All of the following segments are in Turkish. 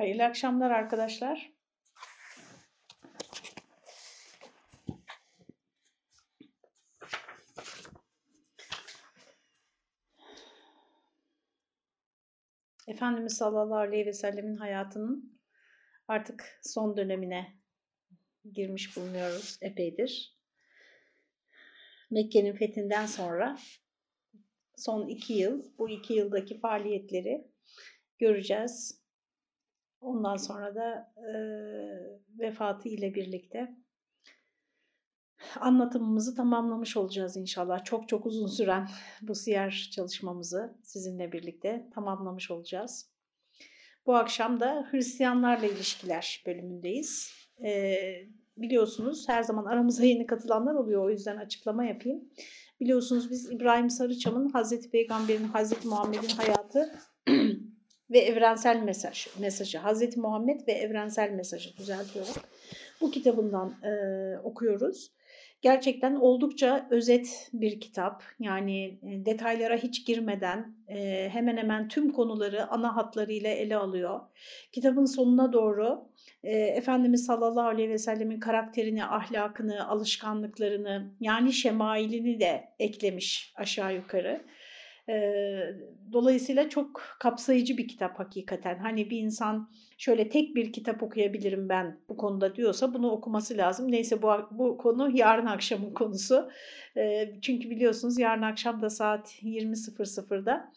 Hayırlı akşamlar arkadaşlar. Efendimiz sallallahu aleyhi ve sellemin hayatının artık son dönemine girmiş bulunuyoruz epeydir. Mekke'nin fethinden sonra son iki yıl, bu iki yıldaki faaliyetleri göreceğiz. Ondan sonra da e, vefatı ile birlikte anlatımımızı tamamlamış olacağız inşallah. Çok çok uzun süren bu siyer çalışmamızı sizinle birlikte tamamlamış olacağız. Bu akşam da Hristiyanlarla ilişkiler bölümündeyiz. E, biliyorsunuz her zaman aramıza yeni katılanlar oluyor o yüzden açıklama yapayım. Biliyorsunuz biz İbrahim Sarıçam'ın Hazreti Peygamber'in, Hazreti Muhammed'in hayatı ve evrensel mesaj, mesajı, Hazreti Muhammed ve evrensel mesajı düzeltiyorum. Bu kitabından e, okuyoruz. Gerçekten oldukça özet bir kitap. Yani detaylara hiç girmeden e, hemen hemen tüm konuları ana hatlarıyla ele alıyor. Kitabın sonuna doğru e, Efendimiz sallallahu aleyhi ve sellemin karakterini, ahlakını, alışkanlıklarını yani şemailini de eklemiş aşağı yukarı. Dolayısıyla çok kapsayıcı bir kitap hakikaten. Hani bir insan şöyle tek bir kitap okuyabilirim ben bu konuda diyorsa bunu okuması lazım. Neyse bu, bu konu yarın akşamın konusu. Çünkü biliyorsunuz yarın akşam da saat 20.00'da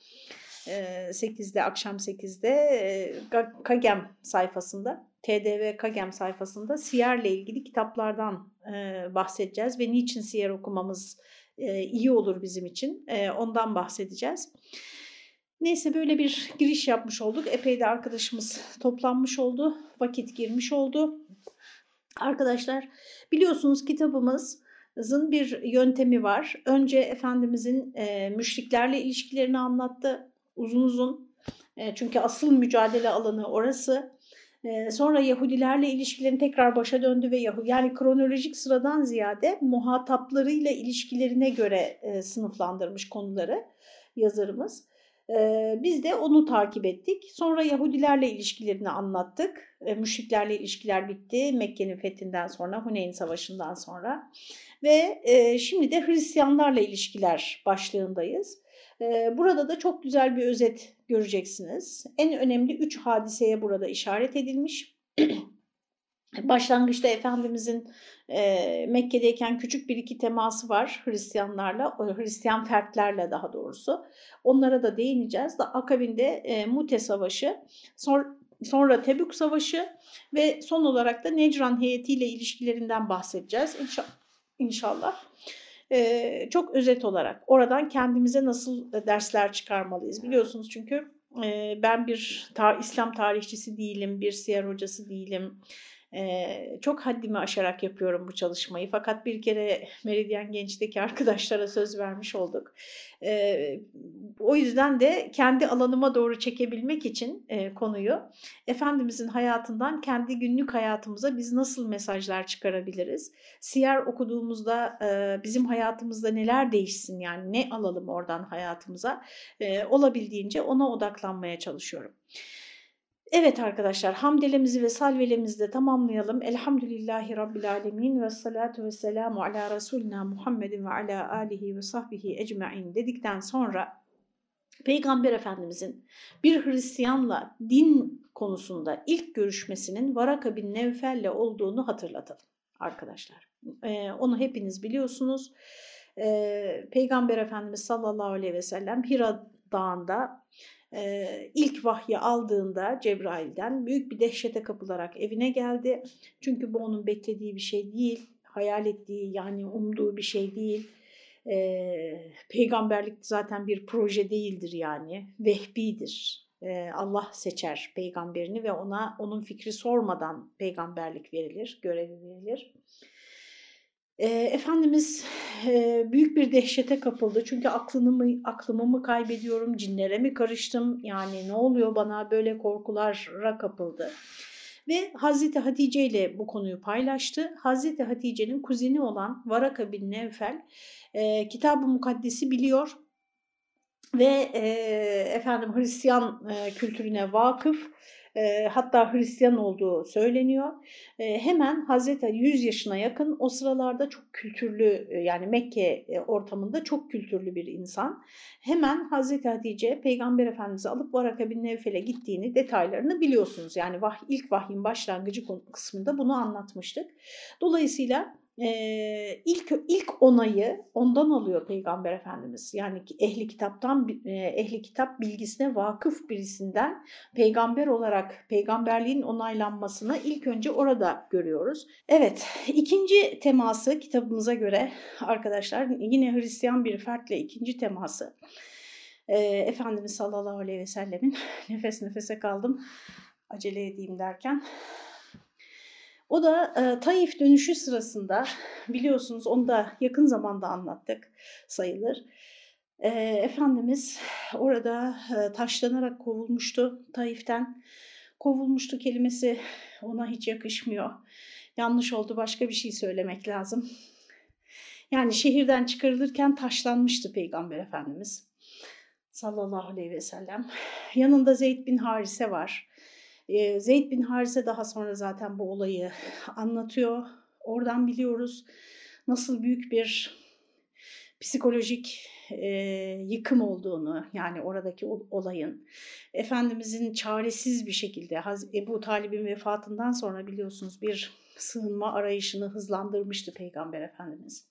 8'de akşam 8'de Kagem sayfasında TDV Kagem sayfasında Siyer'le ilgili kitaplardan bahsedeceğiz ve niçin Siyer okumamız iyi olur bizim için. ondan bahsedeceğiz. Neyse böyle bir giriş yapmış olduk. Epey de arkadaşımız toplanmış oldu. Vakit girmiş oldu. Arkadaşlar biliyorsunuz kitabımızın bir yöntemi var. Önce Efendimizin e, müşriklerle ilişkilerini anlattı uzun uzun. E, çünkü asıl mücadele alanı orası. E, sonra Yahudilerle ilişkilerini tekrar başa döndü ve Yahudi yani kronolojik sıradan ziyade muhataplarıyla ilişkilerine göre e, sınıflandırmış konuları yazarımız. Ee, biz de onu takip ettik. Sonra Yahudilerle ilişkilerini anlattık. Ee, müşriklerle ilişkiler bitti. Mekke'nin fethinden sonra, Huneyn Savaşı'ndan sonra. Ve e, şimdi de Hristiyanlarla ilişkiler başlığındayız. Ee, burada da çok güzel bir özet göreceksiniz. En önemli üç hadiseye burada işaret edilmiş. Başlangıçta Efendimizin e, Mekke'deyken küçük bir iki teması var Hristiyanlarla, Hristiyan fertlerle daha doğrusu. Onlara da değineceğiz. Da akabinde e, Mute Savaşı, sonra, sonra Tebük Savaşı ve son olarak da Necran heyetiyle ilişkilerinden bahsedeceğiz İnşa, inşallah. E, çok özet olarak oradan kendimize nasıl dersler çıkarmalıyız? Biliyorsunuz çünkü e, ben bir ta İslam tarihçisi değilim, bir siyer hocası değilim çok haddimi aşarak yapıyorum bu çalışmayı. Fakat bir kere Meridyen Genç'teki arkadaşlara söz vermiş olduk. O yüzden de kendi alanıma doğru çekebilmek için konuyu Efendimizin hayatından kendi günlük hayatımıza biz nasıl mesajlar çıkarabiliriz? Siyer okuduğumuzda bizim hayatımızda neler değişsin yani ne alalım oradan hayatımıza? Olabildiğince ona odaklanmaya çalışıyorum. Evet arkadaşlar hamdelemizi ve salvelemizi de tamamlayalım. Elhamdülillahi Rabbil Alemin ve salatu ve selamu ala Resulina Muhammedin ve ala alihi ve sahbihi ecma'in dedikten sonra Peygamber Efendimizin bir Hristiyanla din konusunda ilk görüşmesinin Varaka bin Nevfel'le olduğunu hatırlatalım arkadaşlar. Ee, onu hepiniz biliyorsunuz. Ee, Peygamber Efendimiz sallallahu aleyhi ve sellem Hira Dağı'nda e, ilk vahyi aldığında Cebrail'den büyük bir dehşete kapılarak evine geldi. Çünkü bu onun beklediği bir şey değil, hayal ettiği yani umduğu bir şey değil. E, peygamberlik zaten bir proje değildir yani, vehbidir. E, Allah seçer peygamberini ve ona onun fikri sormadan peygamberlik verilir, görevi verilir. E, Efendimiz e, büyük bir dehşete kapıldı. Çünkü aklını mı, aklımı mı kaybediyorum, cinlere mi karıştım? Yani ne oluyor bana böyle korkulara kapıldı. Ve Hazreti Hatice ile bu konuyu paylaştı. Hazreti Hatice'nin kuzeni olan Varaka bin Nevfel e, Kitab-ı Mukaddes'i biliyor ve e, efendim Hristiyan e, kültürüne vakıf e, hatta Hristiyan olduğu söyleniyor. E, hemen Hazreti 100 yaşına yakın o sıralarda çok kültürlü e, yani Mekke e, ortamında çok kültürlü bir insan. Hemen Hazreti Hatice Peygamber Efendimiz'i alıp Varaka bin Nevfel'e gittiğini detaylarını biliyorsunuz. Yani vah, ilk vahyin başlangıcı kısmında bunu anlatmıştık. Dolayısıyla e, ilk ilk onayı ondan alıyor Peygamber Efendimiz. Yani ehli kitaptan ehli kitap bilgisine vakıf birisinden peygamber olarak peygamberliğin onaylanmasını ilk önce orada görüyoruz. Evet, ikinci teması kitabımıza göre arkadaşlar yine Hristiyan bir fertle ikinci teması. E, Efendimiz sallallahu aleyhi ve sellemin nefes nefese kaldım acele edeyim derken o da e, Taif dönüşü sırasında biliyorsunuz onu da yakın zamanda anlattık sayılır. E, Efendimiz orada e, taşlanarak kovulmuştu Taif'ten. Kovulmuştu kelimesi ona hiç yakışmıyor. Yanlış oldu başka bir şey söylemek lazım. Yani şehirden çıkarılırken taşlanmıştı Peygamber Efendimiz sallallahu aleyhi ve sellem. Yanında Zeyd bin Harise var. Zeyd bin Harise daha sonra zaten bu olayı anlatıyor. Oradan biliyoruz nasıl büyük bir psikolojik e, yıkım olduğunu yani oradaki olayın Efendimizin çaresiz bir şekilde Ebu Talib'in vefatından sonra biliyorsunuz bir sığınma arayışını hızlandırmıştı Peygamber Efendimiz.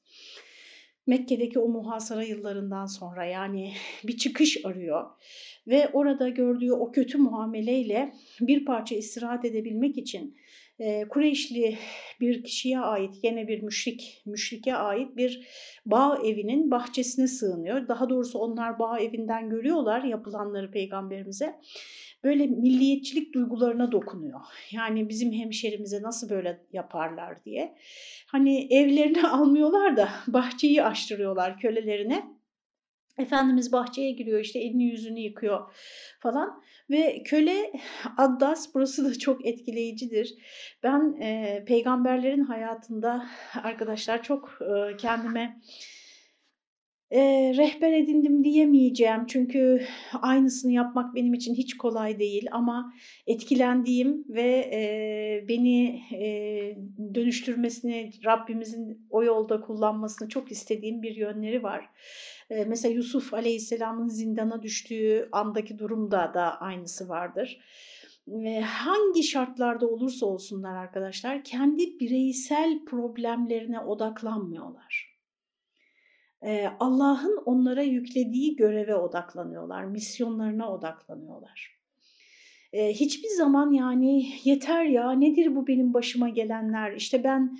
Mekke'deki o muhasara yıllarından sonra yani bir çıkış arıyor ve orada gördüğü o kötü muameleyle bir parça istirahat edebilmek için e, Kureyşli bir kişiye ait gene bir müşrik, müşrike ait bir bağ evinin bahçesine sığınıyor. Daha doğrusu onlar bağ evinden görüyorlar yapılanları peygamberimize böyle milliyetçilik duygularına dokunuyor. Yani bizim hemşerimize nasıl böyle yaparlar diye. Hani evlerini almıyorlar da bahçeyi açtırıyorlar kölelerine. Efendimiz bahçeye giriyor işte elini yüzünü yıkıyor falan ve köle Addas burası da çok etkileyicidir. Ben e, peygamberlerin hayatında arkadaşlar çok e, kendime e, rehber edindim diyemeyeceğim çünkü aynısını yapmak benim için hiç kolay değil ama etkilendiğim ve e, beni e, dönüştürmesini Rabbimizin o yolda kullanmasını çok istediğim bir yönleri var. E, mesela Yusuf Aleyhisselam'ın zindana düştüğü andaki durumda da aynısı vardır. Hangi şartlarda olursa olsunlar arkadaşlar kendi bireysel problemlerine odaklanmıyorlar Allah'ın onlara yüklediği göreve odaklanıyorlar, misyonlarına odaklanıyorlar. Hiçbir zaman yani yeter ya nedir bu benim başıma gelenler işte ben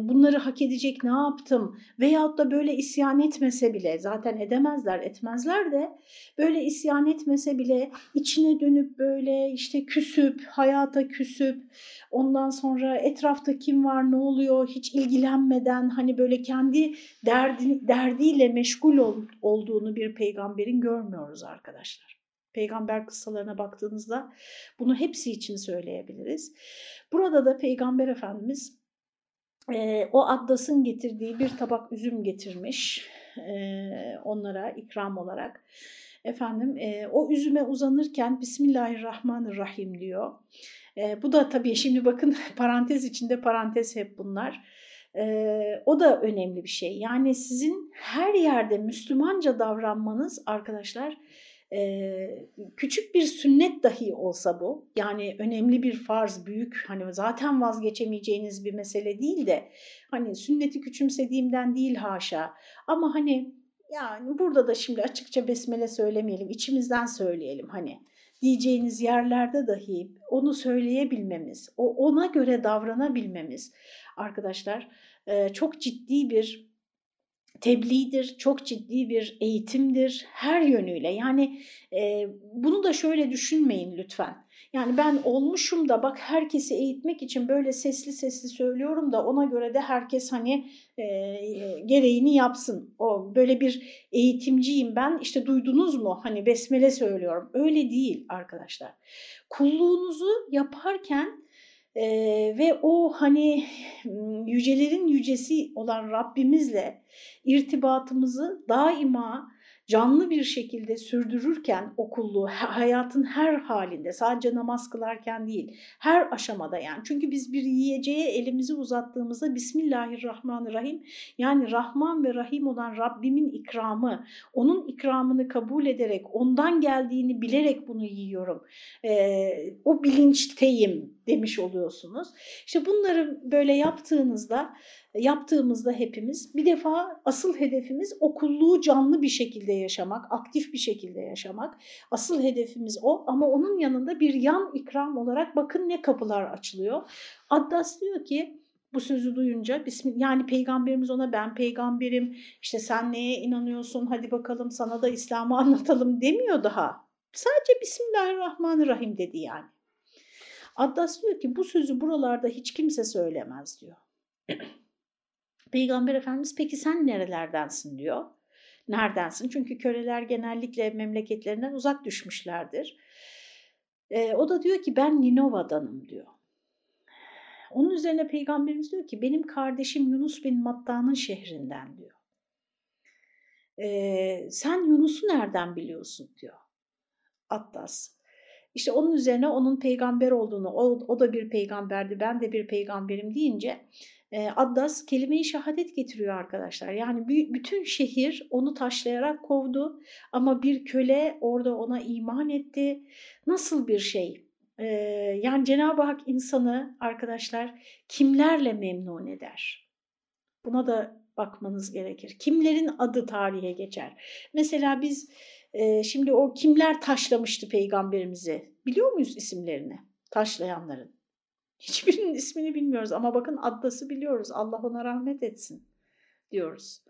bunları hak edecek ne yaptım veyahut da böyle isyan etmese bile zaten edemezler etmezler de böyle isyan etmese bile içine dönüp böyle işte küsüp hayata küsüp ondan sonra etrafta kim var ne oluyor hiç ilgilenmeden hani böyle kendi derdi, derdiyle meşgul ol, olduğunu bir peygamberin görmüyoruz arkadaşlar. Peygamber kıssalarına baktığınızda bunu hepsi için söyleyebiliriz. Burada da Peygamber Efendimiz e, o Addas'ın getirdiği bir tabak üzüm getirmiş e, onlara ikram olarak. Efendim e, o üzüme uzanırken Bismillahirrahmanirrahim diyor. E, bu da tabii şimdi bakın parantez içinde parantez hep bunlar. E, o da önemli bir şey. Yani sizin her yerde Müslümanca davranmanız arkadaşlar küçük bir sünnet dahi olsa bu yani önemli bir farz büyük hani zaten vazgeçemeyeceğiniz bir mesele değil de hani sünneti küçümsediğimden değil haşa. Ama hani yani burada da şimdi açıkça besmele söylemeyelim içimizden söyleyelim. Hani diyeceğiniz yerlerde dahi onu söyleyebilmemiz o ona göre davranabilmemiz. Arkadaşlar çok ciddi bir tebliğdir, çok ciddi bir eğitimdir her yönüyle. Yani e, bunu da şöyle düşünmeyin lütfen. Yani ben olmuşum da bak herkesi eğitmek için böyle sesli sesli söylüyorum da ona göre de herkes hani e, gereğini yapsın. O böyle bir eğitimciyim ben işte duydunuz mu hani besmele söylüyorum. Öyle değil arkadaşlar. Kulluğunuzu yaparken ee, ve o hani yücelerin yücesi olan Rabbimizle irtibatımızı daima canlı bir şekilde sürdürürken okulluğu hayatın her halinde sadece namaz kılarken değil her aşamada yani. Çünkü biz bir yiyeceğe elimizi uzattığımızda Bismillahirrahmanirrahim yani Rahman ve Rahim olan Rabbimin ikramı onun ikramını kabul ederek ondan geldiğini bilerek bunu yiyorum. Ee, o bilinçteyim demiş oluyorsunuz. İşte bunları böyle yaptığınızda yaptığımızda hepimiz bir defa asıl hedefimiz okulluğu canlı bir şekilde yaşamak, aktif bir şekilde yaşamak. Asıl hedefimiz o ama onun yanında bir yan ikram olarak bakın ne kapılar açılıyor. Addas diyor ki bu sözü duyunca yani peygamberimiz ona ben peygamberim işte sen neye inanıyorsun hadi bakalım sana da İslam'ı anlatalım demiyor daha. Sadece Bismillahirrahmanirrahim dedi yani. Addas diyor ki bu sözü buralarda hiç kimse söylemez diyor. Peygamber Efendimiz peki sen nerelerdensin diyor. Neredensin? Çünkü köleler genellikle memleketlerinden uzak düşmüşlerdir. E, o da diyor ki ben Ninova'danım diyor. Onun üzerine Peygamberimiz diyor ki benim kardeşim Yunus bin Matta'nın şehrinden diyor. E, sen Yunus'u nereden biliyorsun diyor. Attas. İşte onun üzerine onun peygamber olduğunu, o, o da bir peygamberdi, ben de bir peygamberim deyince e, Addas kelime-i şehadet getiriyor arkadaşlar. Yani bütün şehir onu taşlayarak kovdu ama bir köle orada ona iman etti. Nasıl bir şey? E, yani Cenab-ı Hak insanı arkadaşlar kimlerle memnun eder? Buna da bakmanız gerekir. Kimlerin adı tarihe geçer? Mesela biz şimdi o kimler taşlamıştı peygamberimizi biliyor muyuz isimlerini? Taşlayanların. Hiçbirinin ismini bilmiyoruz ama bakın Addas'ı biliyoruz. Allah ona rahmet etsin diyoruz.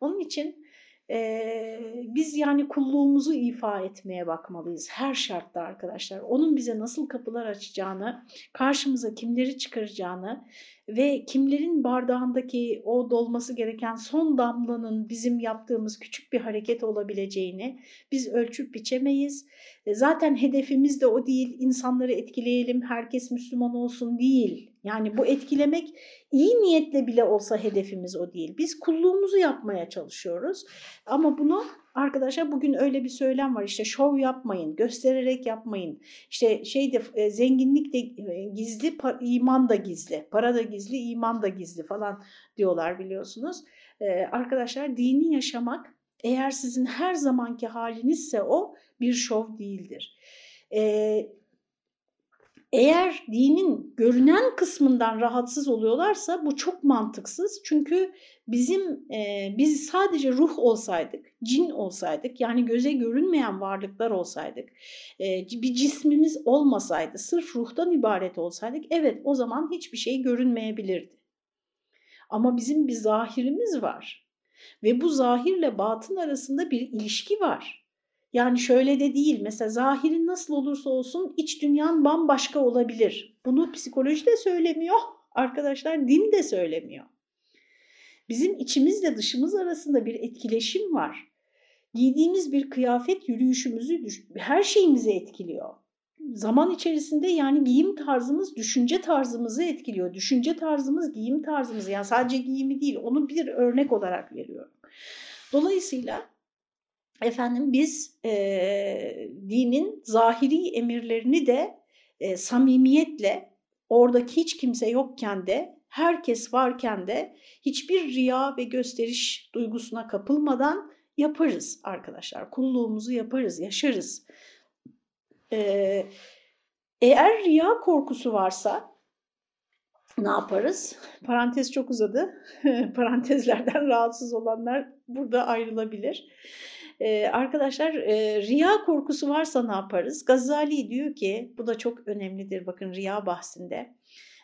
Onun için e, biz yani kulluğumuzu ifa etmeye bakmalıyız her şartta arkadaşlar. Onun bize nasıl kapılar açacağını, karşımıza kimleri çıkaracağını ve kimlerin bardağındaki o dolması gereken son damlanın bizim yaptığımız küçük bir hareket olabileceğini biz ölçüp biçemeyiz. E, zaten hedefimiz de o değil, insanları etkileyelim, herkes Müslüman olsun değil. Yani bu etkilemek iyi niyetle bile olsa hedefimiz o değil. Biz kulluğumuzu yapmaya çalışıyoruz ama bunu Arkadaşlar bugün öyle bir söylem var işte şov yapmayın, göstererek yapmayın. İşte şey de e, zenginlik de e, gizli, iman da gizli, para da gizli, iman da gizli falan diyorlar biliyorsunuz. E, arkadaşlar dini yaşamak eğer sizin her zamanki halinizse o bir şov değildir. Eğer dinin görünen kısmından rahatsız oluyorlarsa bu çok mantıksız. Çünkü bizim e, biz sadece ruh olsaydık, cin olsaydık yani göze görünmeyen varlıklar olsaydık, e, bir cismimiz olmasaydı, sırf ruhtan ibaret olsaydık evet o zaman hiçbir şey görünmeyebilirdi. Ama bizim bir zahirimiz var ve bu zahirle batın arasında bir ilişki var. Yani şöyle de değil mesela zahirin nasıl olursa olsun iç dünyan bambaşka olabilir. Bunu psikoloji de söylemiyor arkadaşlar din de söylemiyor. Bizim içimizle dışımız arasında bir etkileşim var. Giydiğimiz bir kıyafet yürüyüşümüzü, her şeyimizi etkiliyor. Zaman içerisinde yani giyim tarzımız düşünce tarzımızı etkiliyor. Düşünce tarzımız giyim tarzımızı yani sadece giyimi değil onu bir örnek olarak veriyorum. Dolayısıyla efendim biz e, dinin zahiri emirlerini de e, samimiyetle oradaki hiç kimse yokken de herkes varken de hiçbir riya ve gösteriş duygusuna kapılmadan yaparız arkadaşlar. Kulluğumuzu yaparız, yaşarız. Ee, eğer riya korkusu varsa ne yaparız? Parantez çok uzadı. Parantezlerden rahatsız olanlar burada ayrılabilir. Ee, arkadaşlar e, riya korkusu varsa ne yaparız? Gazali diyor ki bu da çok önemlidir bakın riya bahsinde.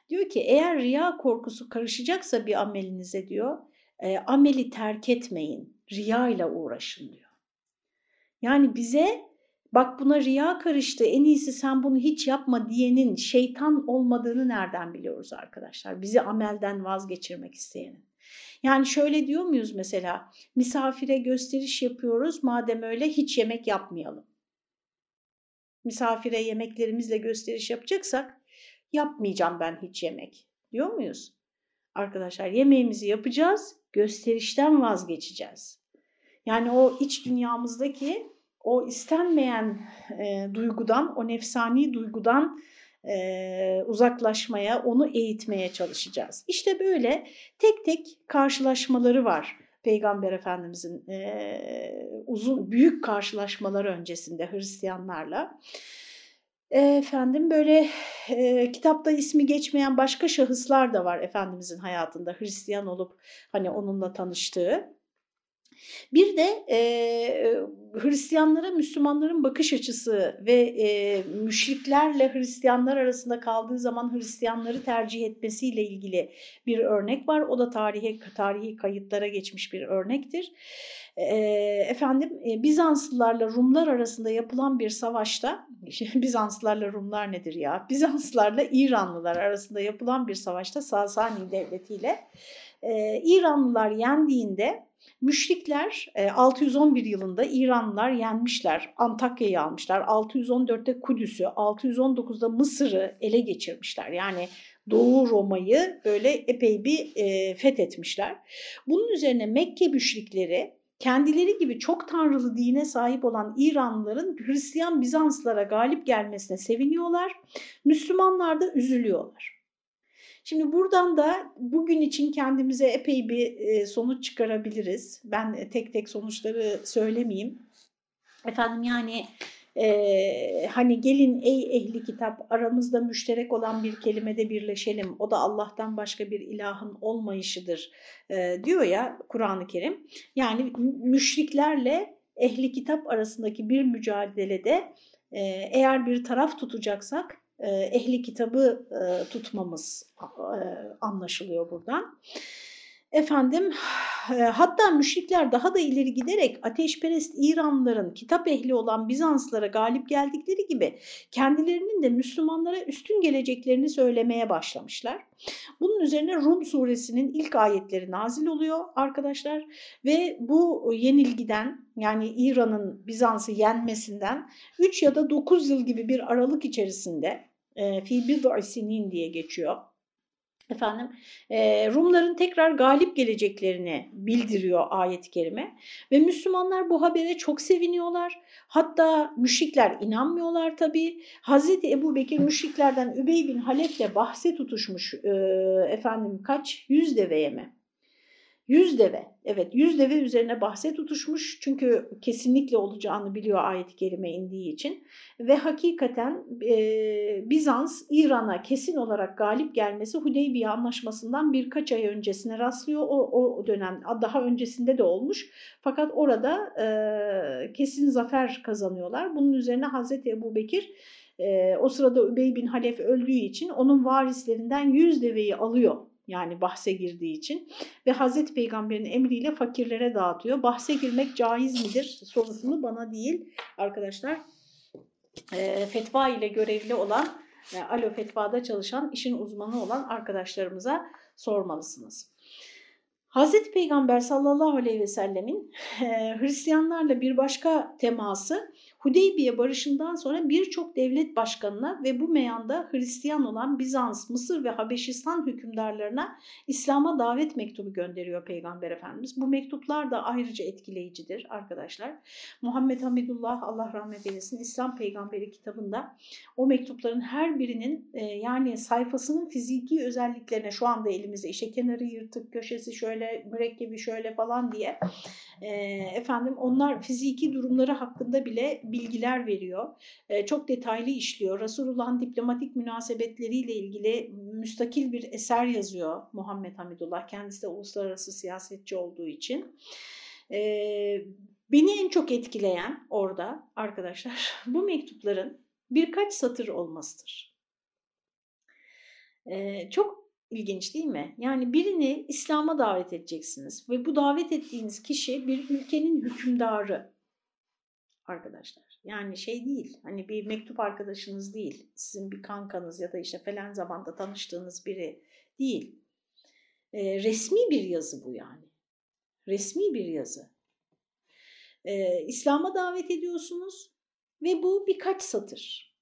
Diyor ki eğer riya korkusu karışacaksa bir amelinize diyor e, ameli terk etmeyin riya ile uğraşın diyor. Yani bize bak buna riya karıştı en iyisi sen bunu hiç yapma diyenin şeytan olmadığını nereden biliyoruz arkadaşlar? Bizi amelden vazgeçirmek isteyenin. Yani şöyle diyor muyuz mesela misafire gösteriş yapıyoruz madem öyle hiç yemek yapmayalım. Misafire yemeklerimizle gösteriş yapacaksak yapmayacağım ben hiç yemek diyor muyuz? Arkadaşlar yemeğimizi yapacağız gösterişten vazgeçeceğiz. Yani o iç dünyamızdaki o istenmeyen e, duygudan, o nefsani duygudan e, uzaklaşmaya, onu eğitmeye çalışacağız. İşte böyle tek tek karşılaşmaları var Peygamber Efendimizin e, uzun büyük karşılaşmaları öncesinde Hristiyanlarla. E, efendim böyle e, kitapta ismi geçmeyen başka şahıslar da var Efendimizin hayatında Hristiyan olup hani onunla tanıştığı. Bir de e, Hristiyanlara Müslümanların bakış açısı ve e, müşriklerle Hristiyanlar arasında kaldığı zaman Hristiyanları tercih etmesiyle ilgili bir örnek var. O da tarihe tarihi kayıtlara geçmiş bir örnektir. E, efendim e, Bizanslılarla Rumlar arasında yapılan bir savaşta Bizanslılarla Rumlar nedir ya? Bizanslılarla İranlılar arasında yapılan bir savaşta Sasani devletiyle e, İranlılar yendiğinde Müşrikler 611 e, yılında İranlılar yenmişler, Antakya'yı almışlar, 614'te Kudüs'ü, 619'da Mısır'ı ele geçirmişler. Yani Doğu Roma'yı böyle epey bir e, fethetmişler. Bunun üzerine Mekke müşrikleri kendileri gibi çok tanrılı dine sahip olan İranlıların Hristiyan Bizanslara galip gelmesine seviniyorlar. Müslümanlar da üzülüyorlar. Şimdi buradan da bugün için kendimize epey bir e, sonuç çıkarabiliriz. Ben tek tek sonuçları söylemeyeyim. Efendim yani e, hani gelin ey ehli kitap aramızda müşterek olan bir kelimede birleşelim. O da Allah'tan başka bir ilahın olmayışıdır e, diyor ya Kur'an-ı Kerim. Yani müşriklerle ehli kitap arasındaki bir mücadelede e, eğer bir taraf tutacaksak e, ehli kitabı e, tutmamız e, anlaşılıyor buradan. Efendim hatta müşrikler daha da ileri giderek ateşperest İranlıların kitap ehli olan Bizanslara galip geldikleri gibi kendilerinin de Müslümanlara üstün geleceklerini söylemeye başlamışlar. Bunun üzerine Rum suresinin ilk ayetleri nazil oluyor arkadaşlar ve bu yenilgiden yani İran'ın Bizans'ı yenmesinden 3 ya da 9 yıl gibi bir aralık içerisinde e, fi bid'i diye geçiyor efendim e, Rumların tekrar galip geleceklerini bildiriyor ayet-i kerime ve Müslümanlar bu habere çok seviniyorlar. Hatta müşrikler inanmıyorlar tabii. Hazreti Ebu Bekir müşriklerden Übey bin Halef'le bahse tutuşmuş e, efendim kaç yüz deveye mi? Yüz deve, evet yüz deve üzerine bahse tutuşmuş. Çünkü kesinlikle olacağını biliyor ayet-i kerime indiği için. Ve hakikaten e, Bizans İran'a kesin olarak galip gelmesi Hudeybiye anlaşmasından birkaç ay öncesine rastlıyor. O, o dönem daha öncesinde de olmuş. Fakat orada e, kesin zafer kazanıyorlar. Bunun üzerine Hazreti Ebu Bekir e, o sırada Übey bin Halef öldüğü için onun varislerinden yüz deveyi alıyor yani bahse girdiği için ve Hazreti Peygamber'in emriyle fakirlere dağıtıyor. Bahse girmek caiz midir sorusunu bana değil arkadaşlar e, fetva ile görevli olan e, alo fetvada çalışan işin uzmanı olan arkadaşlarımıza sormalısınız. Hazreti Peygamber sallallahu aleyhi ve sellemin e, Hristiyanlarla bir başka teması Hudeybiye barışından sonra birçok devlet başkanına ve bu meyanda Hristiyan olan Bizans, Mısır ve Habeşistan hükümdarlarına İslam'a davet mektubu gönderiyor Peygamber Efendimiz. Bu mektuplar da ayrıca etkileyicidir arkadaşlar. Muhammed Hamidullah Allah rahmet eylesin İslam Peygamberi kitabında o mektupların her birinin e, yani sayfasının fiziki özelliklerine şu anda elimizde işte kenarı yırtık, köşesi şöyle, mürekkebi şöyle falan diye e, efendim onlar fiziki durumları hakkında bile bilgiler veriyor. E, çok detaylı işliyor. Resulullah'ın diplomatik münasebetleriyle ilgili müstakil bir eser yazıyor Muhammed Hamidullah. Kendisi de uluslararası siyasetçi olduğu için. E, beni en çok etkileyen orada arkadaşlar bu mektupların birkaç satır olmasıdır. E, çok İlginç değil mi? Yani birini İslam'a davet edeceksiniz ve bu davet ettiğiniz kişi bir ülkenin hükümdarı arkadaşlar. Yani şey değil hani bir mektup arkadaşınız değil sizin bir kankanız ya da işte falan zamanda tanıştığınız biri değil. E, resmi bir yazı bu yani. Resmi bir yazı. E, İslam'a davet ediyorsunuz ve bu birkaç satır.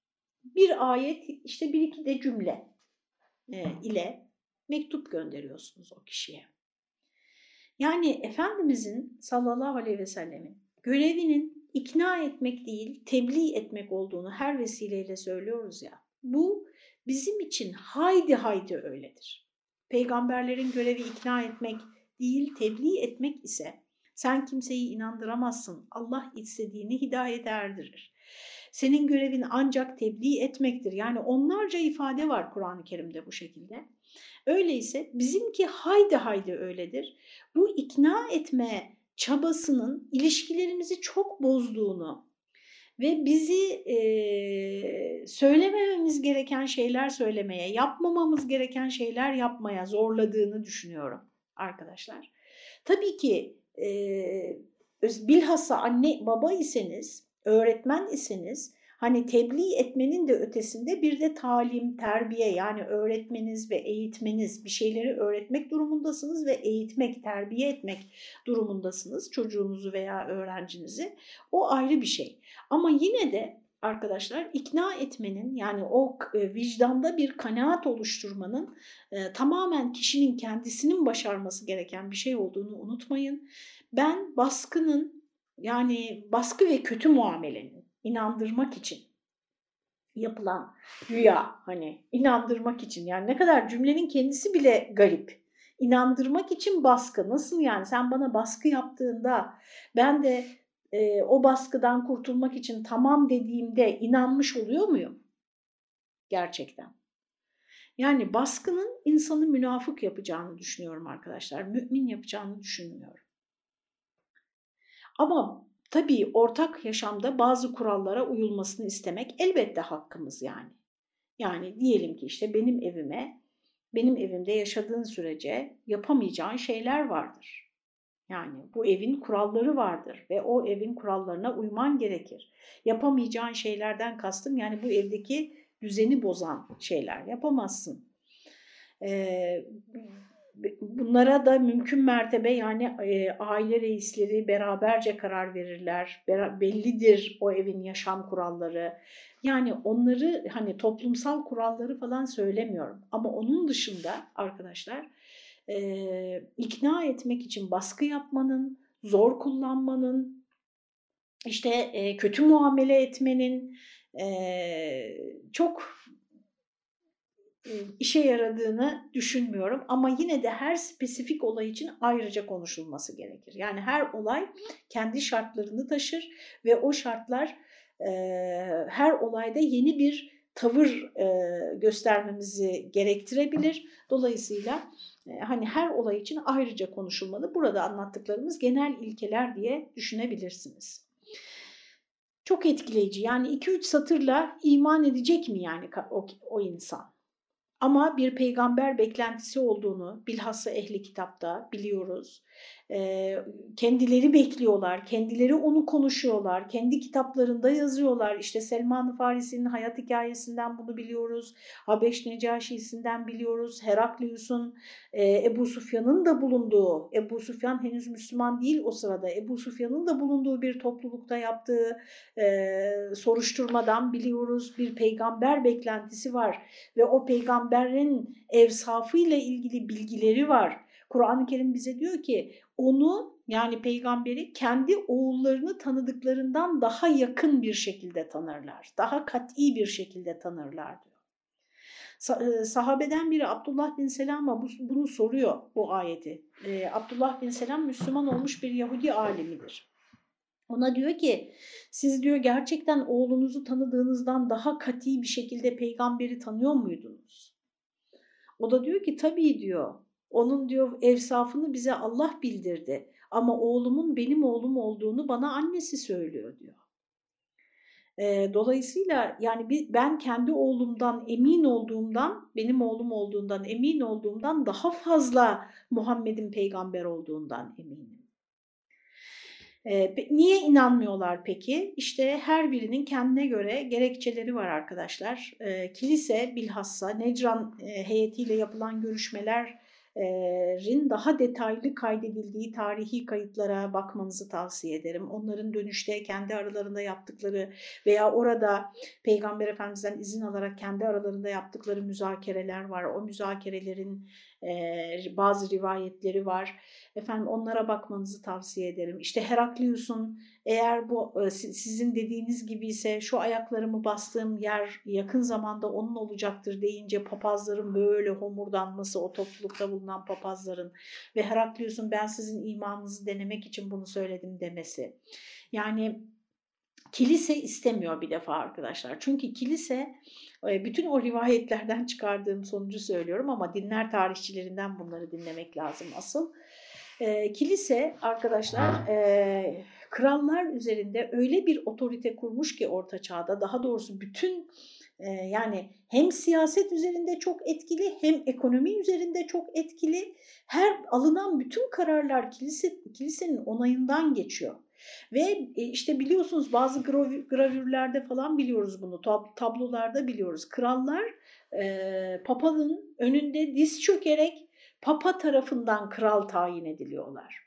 Bir ayet işte bir iki de cümle e, ile mektup gönderiyorsunuz o kişiye. Yani Efendimizin sallallahu aleyhi ve sellemin görevinin ikna etmek değil, tebliğ etmek olduğunu her vesileyle söylüyoruz ya. Bu bizim için haydi haydi öyledir. Peygamberlerin görevi ikna etmek değil, tebliğ etmek ise sen kimseyi inandıramazsın. Allah istediğini hidayete erdirir. Senin görevin ancak tebliğ etmektir. Yani onlarca ifade var Kur'an-ı Kerim'de bu şekilde. Öyleyse bizimki haydi haydi öyledir. Bu ikna etme çabasının ilişkilerimizi çok bozduğunu ve bizi e, söylemememiz gereken şeyler söylemeye, yapmamamız gereken şeyler yapmaya zorladığını düşünüyorum arkadaşlar. Tabii ki e, bilhassa anne baba iseniz, öğretmen iseniz hani tebliğ etmenin de ötesinde bir de talim, terbiye yani öğretmeniz ve eğitmeniz bir şeyleri öğretmek durumundasınız ve eğitmek, terbiye etmek durumundasınız çocuğunuzu veya öğrencinizi. O ayrı bir şey. Ama yine de arkadaşlar ikna etmenin yani o e, vicdanda bir kanaat oluşturmanın e, tamamen kişinin kendisinin başarması gereken bir şey olduğunu unutmayın. Ben baskının yani baskı ve kötü muamelenin inandırmak için yapılan rüya hani inandırmak için yani ne kadar cümlenin kendisi bile garip. İnandırmak için baskı nasıl yani sen bana baskı yaptığında ben de e, o baskıdan kurtulmak için tamam dediğimde inanmış oluyor muyum? Gerçekten. Yani baskının insanı münafık yapacağını düşünüyorum arkadaşlar. Mümin yapacağını düşünmüyorum. Ama tabii ortak yaşamda bazı kurallara uyulmasını istemek elbette hakkımız yani. Yani diyelim ki işte benim evime, benim evimde yaşadığın sürece yapamayacağın şeyler vardır. Yani bu evin kuralları vardır ve o evin kurallarına uyman gerekir. Yapamayacağın şeylerden kastım yani bu evdeki düzeni bozan şeyler yapamazsın. Ee, bunlara da mümkün mertebe yani e, aile reisleri beraberce karar verirler. bellidir o evin yaşam kuralları. Yani onları hani toplumsal kuralları falan söylemiyorum. Ama onun dışında arkadaşlar e, ikna etmek için baskı yapmanın, zor kullanmanın, işte e, kötü muamele etmenin e, çok işe yaradığını düşünmüyorum. Ama yine de her spesifik olay için ayrıca konuşulması gerekir. Yani her olay kendi şartlarını taşır ve o şartlar e, her olayda yeni bir tavır e, göstermemizi gerektirebilir. Dolayısıyla e, hani her olay için ayrıca konuşulmalı. Burada anlattıklarımız genel ilkeler diye düşünebilirsiniz. Çok etkileyici. Yani 2-3 satırla iman edecek mi yani o, o insan? Ama bir peygamber beklentisi olduğunu bilhassa ehli kitapta biliyoruz kendileri bekliyorlar, kendileri onu konuşuyorlar, kendi kitaplarında yazıyorlar. İşte Selman-ı Farisi'nin hayat hikayesinden bunu biliyoruz, Habeş Necaşi'sinden biliyoruz, Heraklius'un, Ebu Sufyan'ın da bulunduğu, Ebu Sufyan henüz Müslüman değil o sırada, Ebu Sufyan'ın da bulunduğu bir toplulukta yaptığı soruşturmadan biliyoruz bir peygamber beklentisi var ve o peygamberin evsafıyla ilgili bilgileri var. Kur'an-ı Kerim bize diyor ki onu yani peygamberi kendi oğullarını tanıdıklarından daha yakın bir şekilde tanırlar. Daha kat'i bir şekilde tanırlar diyor. E, sahabeden biri Abdullah bin Selam'a bunu soruyor bu ayeti. Ee, Abdullah bin Selam Müslüman olmuş bir Yahudi alimidir. Ona diyor ki siz diyor gerçekten oğlunuzu tanıdığınızdan daha kat'i bir şekilde peygamberi tanıyor muydunuz? O da diyor ki tabii diyor onun diyor evsafını bize Allah bildirdi. Ama oğlumun benim oğlum olduğunu bana annesi söylüyor diyor. E, dolayısıyla yani ben kendi oğlumdan emin olduğumdan, benim oğlum olduğundan emin olduğumdan daha fazla Muhammed'in peygamber olduğundan eminim. E, niye inanmıyorlar peki? İşte her birinin kendine göre gerekçeleri var arkadaşlar. E, kilise bilhassa Necran e, heyetiyle yapılan görüşmeler rin daha detaylı kaydedildiği tarihi kayıtlara bakmanızı tavsiye ederim. Onların dönüşte kendi aralarında yaptıkları veya orada Peygamber Efendimiz'den izin alarak kendi aralarında yaptıkları müzakereler var. O müzakerelerin bazı rivayetleri var. Efendim onlara bakmanızı tavsiye ederim. İşte Heraklius'un eğer bu sizin dediğiniz gibi ise şu ayaklarımı bastığım yer yakın zamanda onun olacaktır deyince papazların böyle homurdanması o toplulukta bulunan papazların ve Heraklius'un ben sizin imanınızı denemek için bunu söyledim demesi. Yani kilise istemiyor bir defa arkadaşlar. Çünkü kilise bütün o rivayetlerden çıkardığım sonucu söylüyorum ama dinler tarihçilerinden bunları dinlemek lazım asıl. E, kilise arkadaşlar e, krallar üzerinde öyle bir otorite kurmuş ki orta çağda daha doğrusu bütün e, yani hem siyaset üzerinde çok etkili hem ekonomi üzerinde çok etkili. Her alınan bütün kararlar kilise, kilisenin onayından geçiyor. Ve e, işte biliyorsunuz bazı gravürlerde falan biliyoruz bunu, tablolarda biliyoruz. Krallar e, papanın önünde diz çökerek papa tarafından kral tayin ediliyorlar.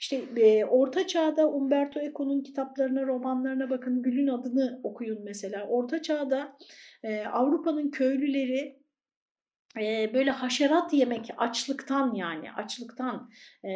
İşte e, Orta Çağ'da Umberto Eco'nun kitaplarına, romanlarına bakın, Gül'ün adını okuyun mesela. Orta Çağ'da e, Avrupa'nın köylüleri böyle haşerat yemek açlıktan yani açlıktan e,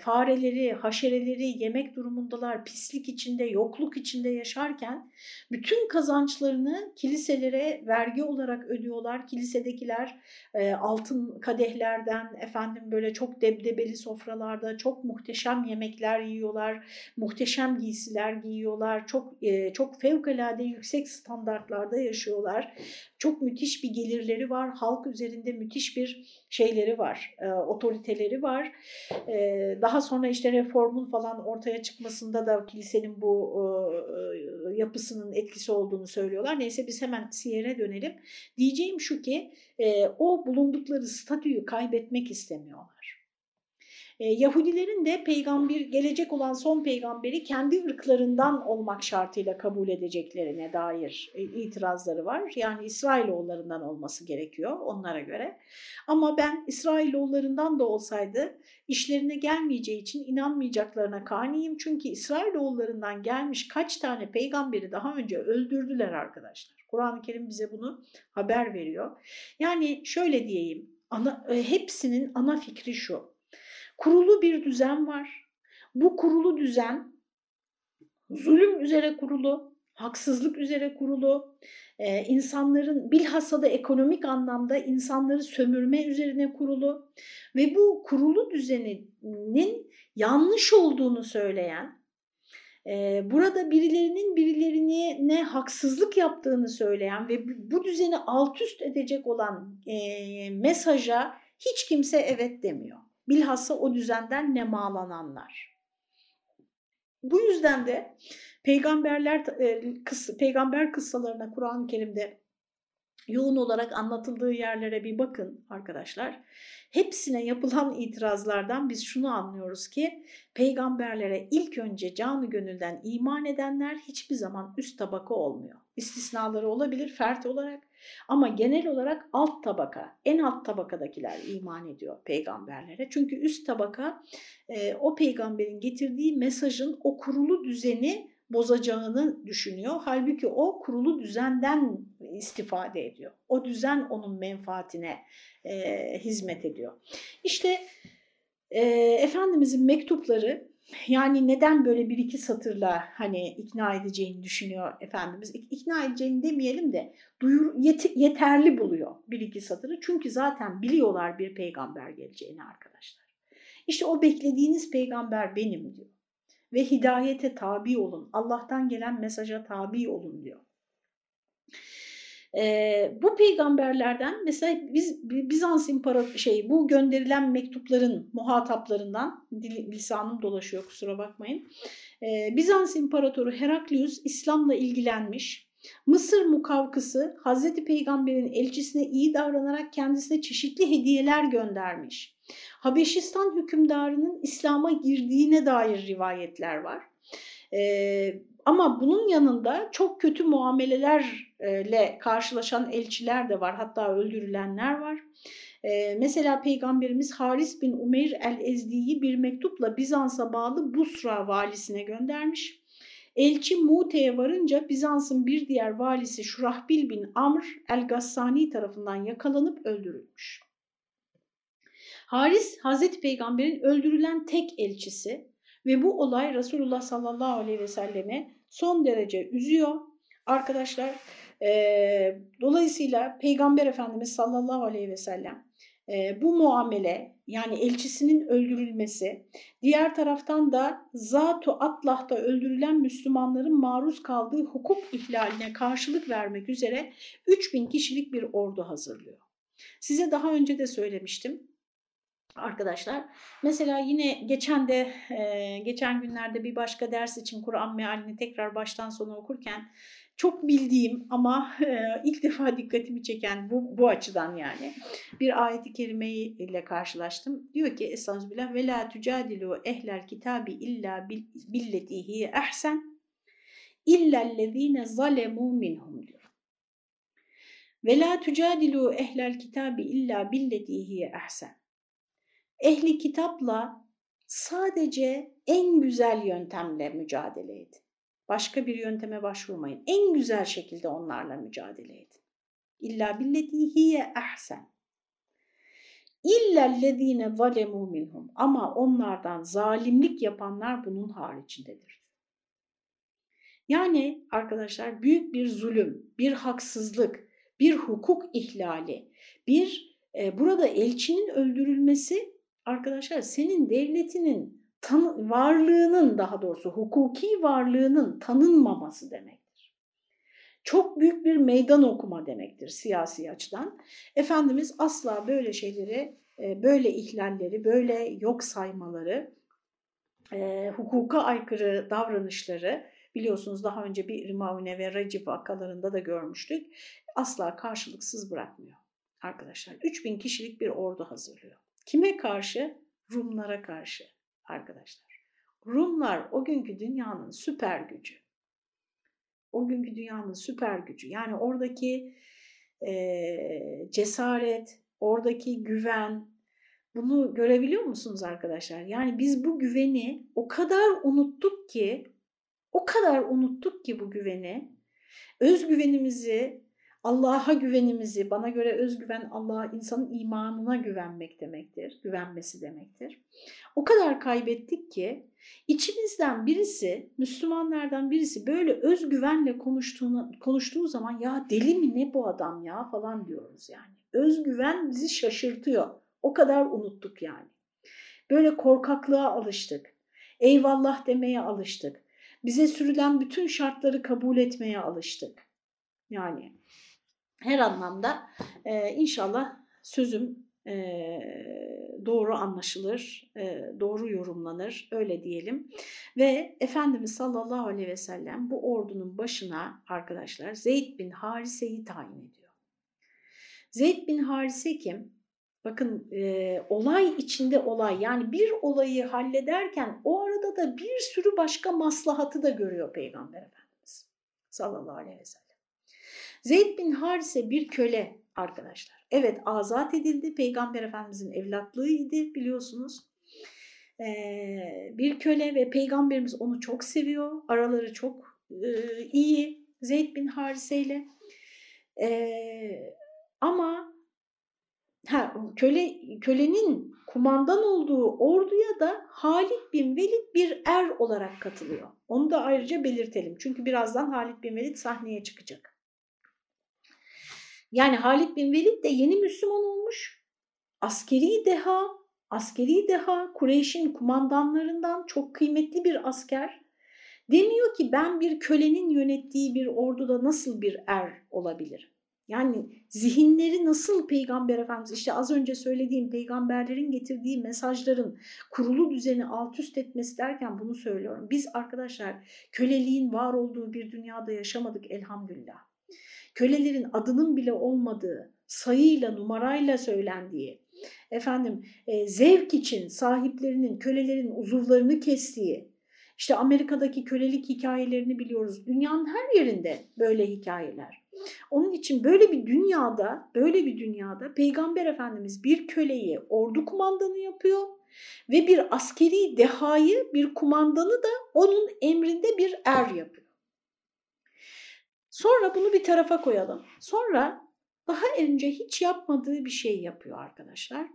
fareleri, haşereleri yemek durumundalar, pislik içinde, yokluk içinde yaşarken bütün kazançlarını kiliselere vergi olarak ödüyorlar. Kilisedekiler e, altın kadehlerden efendim böyle çok debdebeli sofralarda çok muhteşem yemekler yiyorlar, muhteşem giysiler giyiyorlar, çok e, çok fevkalade yüksek standartlarda yaşıyorlar. Çok müthiş bir gelirleri var. Halk üzerinde müthiş bir şeyleri var, e, otoriteleri var. E, daha sonra işte reformun falan ortaya çıkmasında da kilisenin bu e, yapısının etkisi olduğunu söylüyorlar. Neyse biz hemen Siyer'e dönelim. Diyeceğim şu ki e, o bulundukları statüyü kaybetmek istemiyorlar. E, Yahudilerin de peygamber gelecek olan son peygamberi kendi ırklarından olmak şartıyla kabul edeceklerine dair e, itirazları var. Yani İsrailoğullarından olması gerekiyor onlara göre. Ama ben İsrailoğullarından da olsaydı işlerine gelmeyeceği için inanmayacaklarına kaniyim. Çünkü İsrailoğullarından gelmiş kaç tane peygamberi daha önce öldürdüler arkadaşlar. Kur'an-ı Kerim bize bunu haber veriyor. Yani şöyle diyeyim, ana, e, hepsinin ana fikri şu. Kurulu bir düzen var. Bu kurulu düzen zulüm üzere kurulu, haksızlık üzere kurulu, e, insanların bilhassa da ekonomik anlamda insanları sömürme üzerine kurulu ve bu kurulu düzeninin yanlış olduğunu söyleyen, e, burada birilerinin birilerine ne haksızlık yaptığını söyleyen ve bu düzeni alt üst edecek olan e, mesaja hiç kimse evet demiyor. Bilhassa o düzenden nemalananlar. Bu yüzden de peygamberler e, peygamber kıssalarına Kur'an-ı Kerim'de yoğun olarak anlatıldığı yerlere bir bakın arkadaşlar. Hepsine yapılan itirazlardan biz şunu anlıyoruz ki peygamberlere ilk önce canı gönülden iman edenler hiçbir zaman üst tabaka olmuyor. İstisnaları olabilir fert olarak ama genel olarak alt tabaka, en alt tabakadakiler iman ediyor peygamberlere. Çünkü üst tabaka e, o peygamberin getirdiği mesajın o kurulu düzeni bozacağını düşünüyor. Halbuki o kurulu düzenden istifade ediyor. O düzen onun menfaatine e, hizmet ediyor. İşte e, Efendimizin mektupları yani neden böyle bir iki satırla hani ikna edeceğini düşünüyor Efendimiz. İkna edeceğini demeyelim de duyur, yet, yeterli buluyor bir iki satırı. Çünkü zaten biliyorlar bir peygamber geleceğini arkadaşlar. İşte o beklediğiniz peygamber benim diyor. Ve hidayete tabi olun. Allah'tan gelen mesaja tabi olun diyor. E, bu peygamberlerden mesela biz Bizans İmparator şey bu gönderilen mektupların muhataplarından dil, lisanım dolaşıyor kusura bakmayın. E, Bizans İmparatoru Heraklius İslam'la ilgilenmiş. Mısır mukavkısı Hazreti Peygamber'in elçisine iyi davranarak kendisine çeşitli hediyeler göndermiş. Habeşistan hükümdarının İslam'a girdiğine dair rivayetler var. Ee, ama bunun yanında çok kötü muamelelerle karşılaşan elçiler de var. Hatta öldürülenler var. Ee, mesela Peygamberimiz Haris bin Umeyr el-Ezdi'yi bir mektupla Bizans'a bağlı Busra valisine göndermiş. Elçi Mute'ye varınca Bizans'ın bir diğer valisi Şurahbil bin Amr el-Gassani tarafından yakalanıp öldürülmüş. Haris Hazreti Peygamber'in öldürülen tek elçisi ve bu olay Resulullah sallallahu aleyhi ve selleme son derece üzüyor. Arkadaşlar e, dolayısıyla Peygamber Efendimiz sallallahu aleyhi ve sellem e, bu muamele yani elçisinin öldürülmesi, diğer taraftan da Zatu Atlah'ta öldürülen Müslümanların maruz kaldığı hukuk ihlaline karşılık vermek üzere 3000 kişilik bir ordu hazırlıyor. Size daha önce de söylemiştim arkadaşlar. Mesela yine geçen de e, geçen günlerde bir başka ders için Kur'an mealini tekrar baştan sona okurken çok bildiğim ama e, ilk defa dikkatimi çeken bu, bu açıdan yani bir ayeti kerime ile karşılaştım. Diyor ki Estağfirullah ve la tucadilu ehlel kitabi illa billetihi ehsen illellezine zalemu minhum diyor. Ve la tucadilu ehlel kitabi illa billetihi ehsen. Ehli kitapla sadece en güzel yöntemle mücadele edin. Başka bir yönteme başvurmayın. En güzel şekilde onlarla mücadele edin. İlla billetihiye ahsen. İllellezine zalemu minhum. Ama onlardan zalimlik yapanlar bunun haricindedir. Yani arkadaşlar büyük bir zulüm, bir haksızlık, bir hukuk ihlali, bir e, burada elçinin öldürülmesi arkadaşlar senin devletinin tan varlığının daha doğrusu hukuki varlığının tanınmaması demektir. Çok büyük bir meydan okuma demektir siyasi açıdan. Efendimiz asla böyle şeyleri, e, böyle ihlalleri, böyle yok saymaları, e, hukuka aykırı davranışları biliyorsunuz daha önce bir Rimavune ve Recep vakalarında da görmüştük. Asla karşılıksız bırakmıyor arkadaşlar. 3000 kişilik bir ordu hazırlıyor. Kime karşı? Rumlara karşı arkadaşlar. Rumlar o günkü dünyanın süper gücü. O günkü dünyanın süper gücü. Yani oradaki e, cesaret, oradaki güven, bunu görebiliyor musunuz arkadaşlar? Yani biz bu güveni o kadar unuttuk ki, o kadar unuttuk ki bu güveni, özgüvenimizi Allah'a güvenimizi, bana göre özgüven Allah insanın imanına güvenmek demektir, güvenmesi demektir. O kadar kaybettik ki içimizden birisi, Müslümanlardan birisi böyle özgüvenle konuştuğunu, konuştuğu zaman ya deli mi ne bu adam ya falan diyoruz yani. Özgüven bizi şaşırtıyor. O kadar unuttuk yani. Böyle korkaklığa alıştık. Eyvallah demeye alıştık. Bize sürülen bütün şartları kabul etmeye alıştık. Yani her anlamda e, inşallah sözüm e, doğru anlaşılır, e, doğru yorumlanır öyle diyelim. Ve Efendimiz sallallahu aleyhi ve sellem bu ordunun başına arkadaşlar Zeyd bin Harise'yi tayin ediyor. Zeyd bin Harise kim? Bakın e, olay içinde olay yani bir olayı hallederken o arada da bir sürü başka maslahatı da görüyor Peygamber Efendimiz sallallahu aleyhi ve sellem. Zeyd bin Harise bir köle arkadaşlar. Evet azat edildi. Peygamber Efendimizin evlatlığıydı biliyorsunuz. Ee, bir köle ve peygamberimiz onu çok seviyor. Araları çok e, iyi Zeyd bin Harise ile. Ee, ama ha, köle kölenin kumandan olduğu orduya da Halid bin Velid bir er olarak katılıyor. Onu da ayrıca belirtelim. Çünkü birazdan Halid bin Velid sahneye çıkacak. Yani Halid bin Velid de yeni Müslüman olmuş. Askeri deha, askeri deha Kureyş'in kumandanlarından çok kıymetli bir asker. Demiyor ki ben bir kölenin yönettiği bir orduda nasıl bir er olabilirim? Yani zihinleri nasıl Peygamber Efendimiz işte az önce söylediğim peygamberlerin getirdiği mesajların kurulu düzeni alt üst etmesi derken bunu söylüyorum. Biz arkadaşlar köleliğin var olduğu bir dünyada yaşamadık elhamdülillah kölelerin adının bile olmadığı, sayıyla, numarayla söylendiği, efendim e, zevk için sahiplerinin, kölelerin uzuvlarını kestiği, İşte Amerika'daki kölelik hikayelerini biliyoruz. Dünyanın her yerinde böyle hikayeler. Onun için böyle bir dünyada, böyle bir dünyada Peygamber Efendimiz bir köleyi ordu kumandanı yapıyor ve bir askeri dehayı, bir kumandanı da onun emrinde bir er yapıyor. Sonra bunu bir tarafa koyalım. Sonra daha önce hiç yapmadığı bir şey yapıyor arkadaşlar.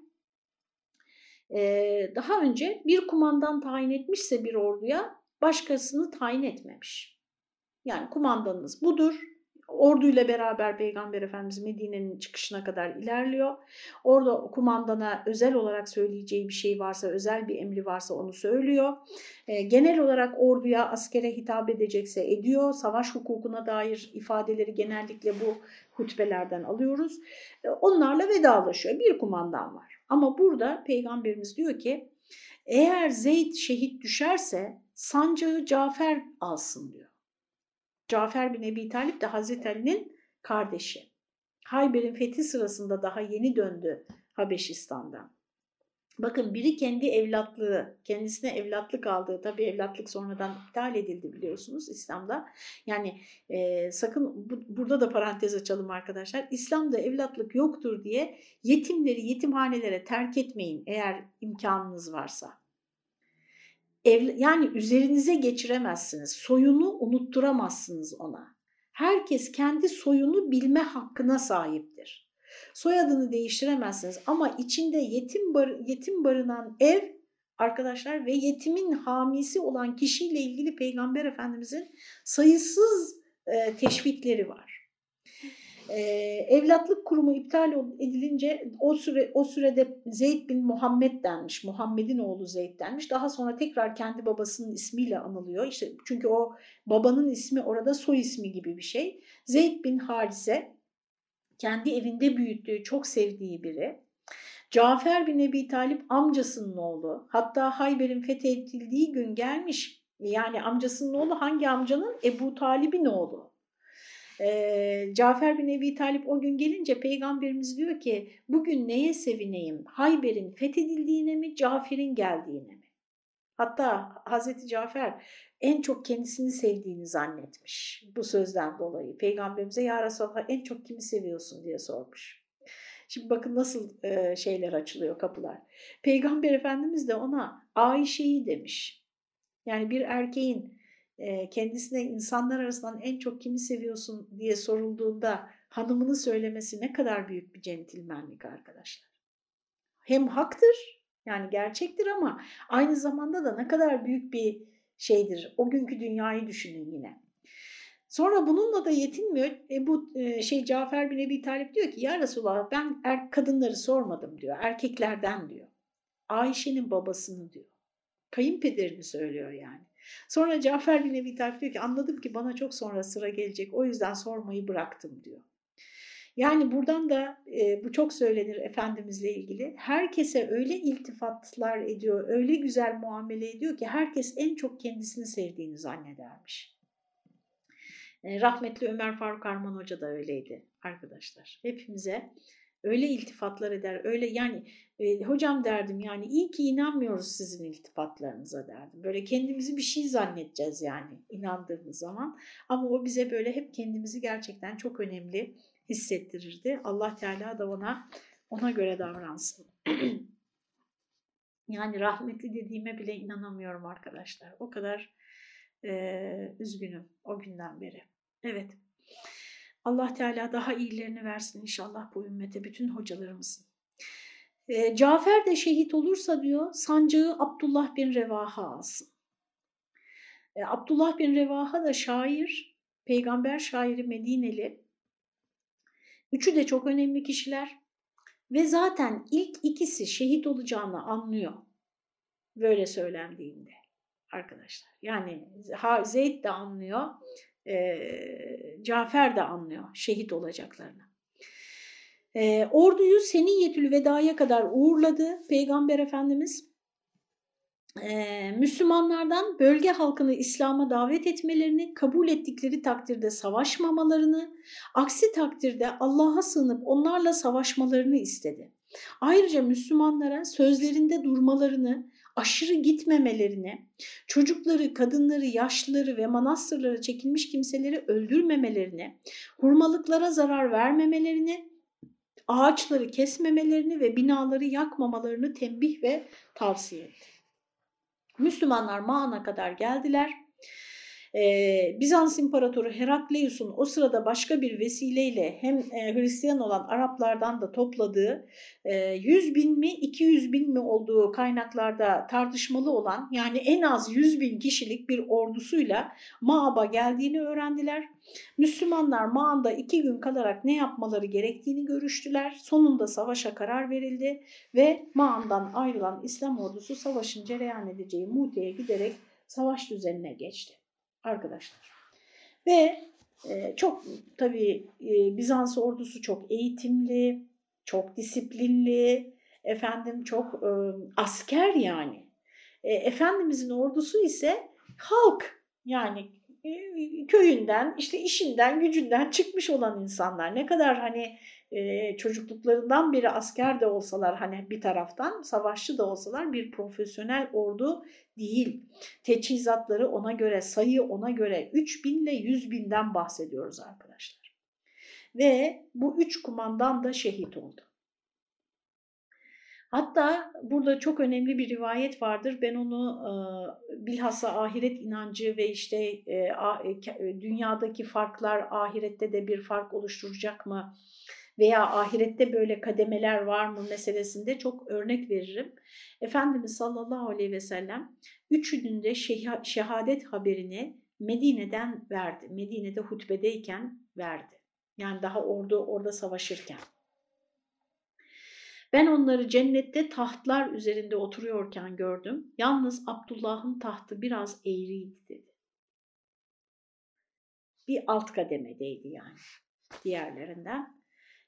Ee, daha önce bir kumandan tayin etmişse bir orduya başkasını tayin etmemiş. Yani kumandanınız budur. Orduyla beraber Peygamber Efendimiz Medine'nin çıkışına kadar ilerliyor. Orada kumandana özel olarak söyleyeceği bir şey varsa, özel bir emri varsa onu söylüyor. E, genel olarak orduya, askere hitap edecekse ediyor. Savaş hukukuna dair ifadeleri genellikle bu hutbelerden alıyoruz. E, onlarla vedalaşıyor. Bir kumandan var. Ama burada Peygamberimiz diyor ki, eğer Zeyd şehit düşerse sancağı Cafer alsın diyor. Cafer bin Ebi Talip de Hazreti Ali'nin kardeşi. Hayber'in fethi sırasında daha yeni döndü Habeşistan'dan. Bakın biri kendi evlatlığı, kendisine evlatlık aldığı, tabii evlatlık sonradan iptal edildi biliyorsunuz İslam'da. Yani e, sakın bu, burada da parantez açalım arkadaşlar. İslam'da evlatlık yoktur diye yetimleri yetimhanelere terk etmeyin eğer imkanınız varsa. Ev, yani üzerinize geçiremezsiniz. Soyunu unutturamazsınız ona. Herkes kendi soyunu bilme hakkına sahiptir. Soyadını değiştiremezsiniz ama içinde yetim, bar, yetim barınan ev arkadaşlar ve yetimin hamisi olan kişiyle ilgili Peygamber Efendimizin sayısız e, teşvikleri var. Ee, evlatlık kurumu iptal edilince o süre o sürede Zeyd bin Muhammed denmiş. Muhammed'in oğlu Zeyd denmiş. Daha sonra tekrar kendi babasının ismiyle anılıyor. İşte çünkü o babanın ismi orada soy ismi gibi bir şey. Zeyd bin Harise kendi evinde büyüttüğü, çok sevdiği biri. Cafer bin Ebi Talip amcasının oğlu. Hatta Hayber'in fethedildiği gün gelmiş. Yani amcasının oğlu hangi amcanın? Ebu Talib'in oğlu. Ee, Cafer bin Ebi Talip o gün gelince peygamberimiz diyor ki bugün neye sevineyim? Hayber'in fethedildiğine mi, Cafer'in geldiğine mi? Hatta Hazreti Cafer en çok kendisini sevdiğini zannetmiş bu sözden dolayı. Peygamberimize ya Resulallah en çok kimi seviyorsun diye sormuş. Şimdi bakın nasıl e, şeyler açılıyor kapılar. Peygamber Efendimiz de ona Ayşe'yi demiş. Yani bir erkeğin kendisine insanlar arasından en çok kimi seviyorsun diye sorulduğunda hanımını söylemesi ne kadar büyük bir centilmenlik arkadaşlar. Hem haktır yani gerçektir ama aynı zamanda da ne kadar büyük bir şeydir. O günkü dünyayı düşünün yine. Sonra bununla da yetinmiyor. E, bu e, şey Cafer bin Ebi Talip diyor ki ya Resulallah ben er, kadınları sormadım diyor. Erkeklerden diyor. Ayşe'nin babasını diyor. Kayınpederini söylüyor yani. Sonra Cafer bin Ebi Talip diyor ki anladım ki bana çok sonra sıra gelecek o yüzden sormayı bıraktım diyor. Yani buradan da e, bu çok söylenir Efendimizle ilgili. Herkese öyle iltifatlar ediyor, öyle güzel muamele ediyor ki herkes en çok kendisini sevdiğini zannedermiş. E, rahmetli Ömer Faruk Arman Hoca da öyleydi arkadaşlar. Hepimize öyle iltifatlar eder, öyle yani e, hocam derdim yani iyi ki inanmıyoruz sizin iltifatlarınıza derdim. Böyle kendimizi bir şey zannedeceğiz yani inandığımız zaman. Ama o bize böyle hep kendimizi gerçekten çok önemli hissettirirdi. Allah Teala da ona ona göre davransın. yani rahmetli dediğime bile inanamıyorum arkadaşlar. O kadar e, üzgünüm o günden beri. Evet. Allah Teala daha iyilerini versin inşallah bu ümmete bütün hocalarımızın. E, Cafer de şehit olursa diyor sancağı Abdullah bin Revaha alsın. E, Abdullah bin Revaha da şair, peygamber şairi Medineli. Üçü de çok önemli kişiler ve zaten ilk ikisi şehit olacağını anlıyor böyle söylendiğinde arkadaşlar. Yani Zeyd de anlıyor, e, Cafer de anlıyor şehit olacaklarını. E, orduyu Seniyyetül Veda'ya kadar uğurladı Peygamber Efendimiz. E, Müslümanlardan bölge halkını İslam'a davet etmelerini, kabul ettikleri takdirde savaşmamalarını, aksi takdirde Allah'a sığınıp onlarla savaşmalarını istedi. Ayrıca Müslümanlara sözlerinde durmalarını, aşırı gitmemelerini, çocukları, kadınları, yaşlıları ve manastırlara çekilmiş kimseleri öldürmemelerini, hurmalıklara zarar vermemelerini, ağaçları kesmemelerini ve binaları yakmamalarını tembih ve tavsiye etti. Müslümanlar Mağan'a kadar geldiler ee, Bizans İmparatoru Herakleius'un o sırada başka bir vesileyle hem e, Hristiyan olan Araplardan da topladığı e, 100 bin mi 200 bin mi olduğu kaynaklarda tartışmalı olan yani en az 100 bin kişilik bir ordusuyla Maab'a geldiğini öğrendiler. Müslümanlar Mağan'da iki gün kalarak ne yapmaları gerektiğini görüştüler. Sonunda savaşa karar verildi ve Mağan'dan ayrılan İslam ordusu savaşın cereyan edeceği Mute'ye giderek savaş düzenine geçti arkadaşlar. Ve e, çok tabii e, Bizans ordusu çok eğitimli, çok disiplinli, efendim çok e, asker yani. E, Efendimizin ordusu ise halk yani köyünden, işte işinden, gücünden çıkmış olan insanlar. Ne kadar hani e, çocukluklarından beri asker de olsalar hani bir taraftan savaşçı da olsalar bir profesyonel ordu değil. Teçhizatları ona göre, sayı ona göre 3000 ile 100 binden bahsediyoruz arkadaşlar. Ve bu üç kumandan da şehit oldu. Hatta burada çok önemli bir rivayet vardır. Ben onu e, bilhassa ahiret inancı ve işte e, e, dünyadaki farklar ahirette de bir fark oluşturacak mı? veya ahirette böyle kademeler var mı meselesinde çok örnek veririm. Efendimiz sallallahu aleyhi ve sellem üçünün de şehadet haberini Medine'den verdi. Medine'de hutbedeyken verdi. Yani daha orada orada savaşırken. Ben onları cennette tahtlar üzerinde oturuyorken gördüm. Yalnız Abdullah'ın tahtı biraz eğriydi dedi. Bir alt kademedeydi yani diğerlerinden.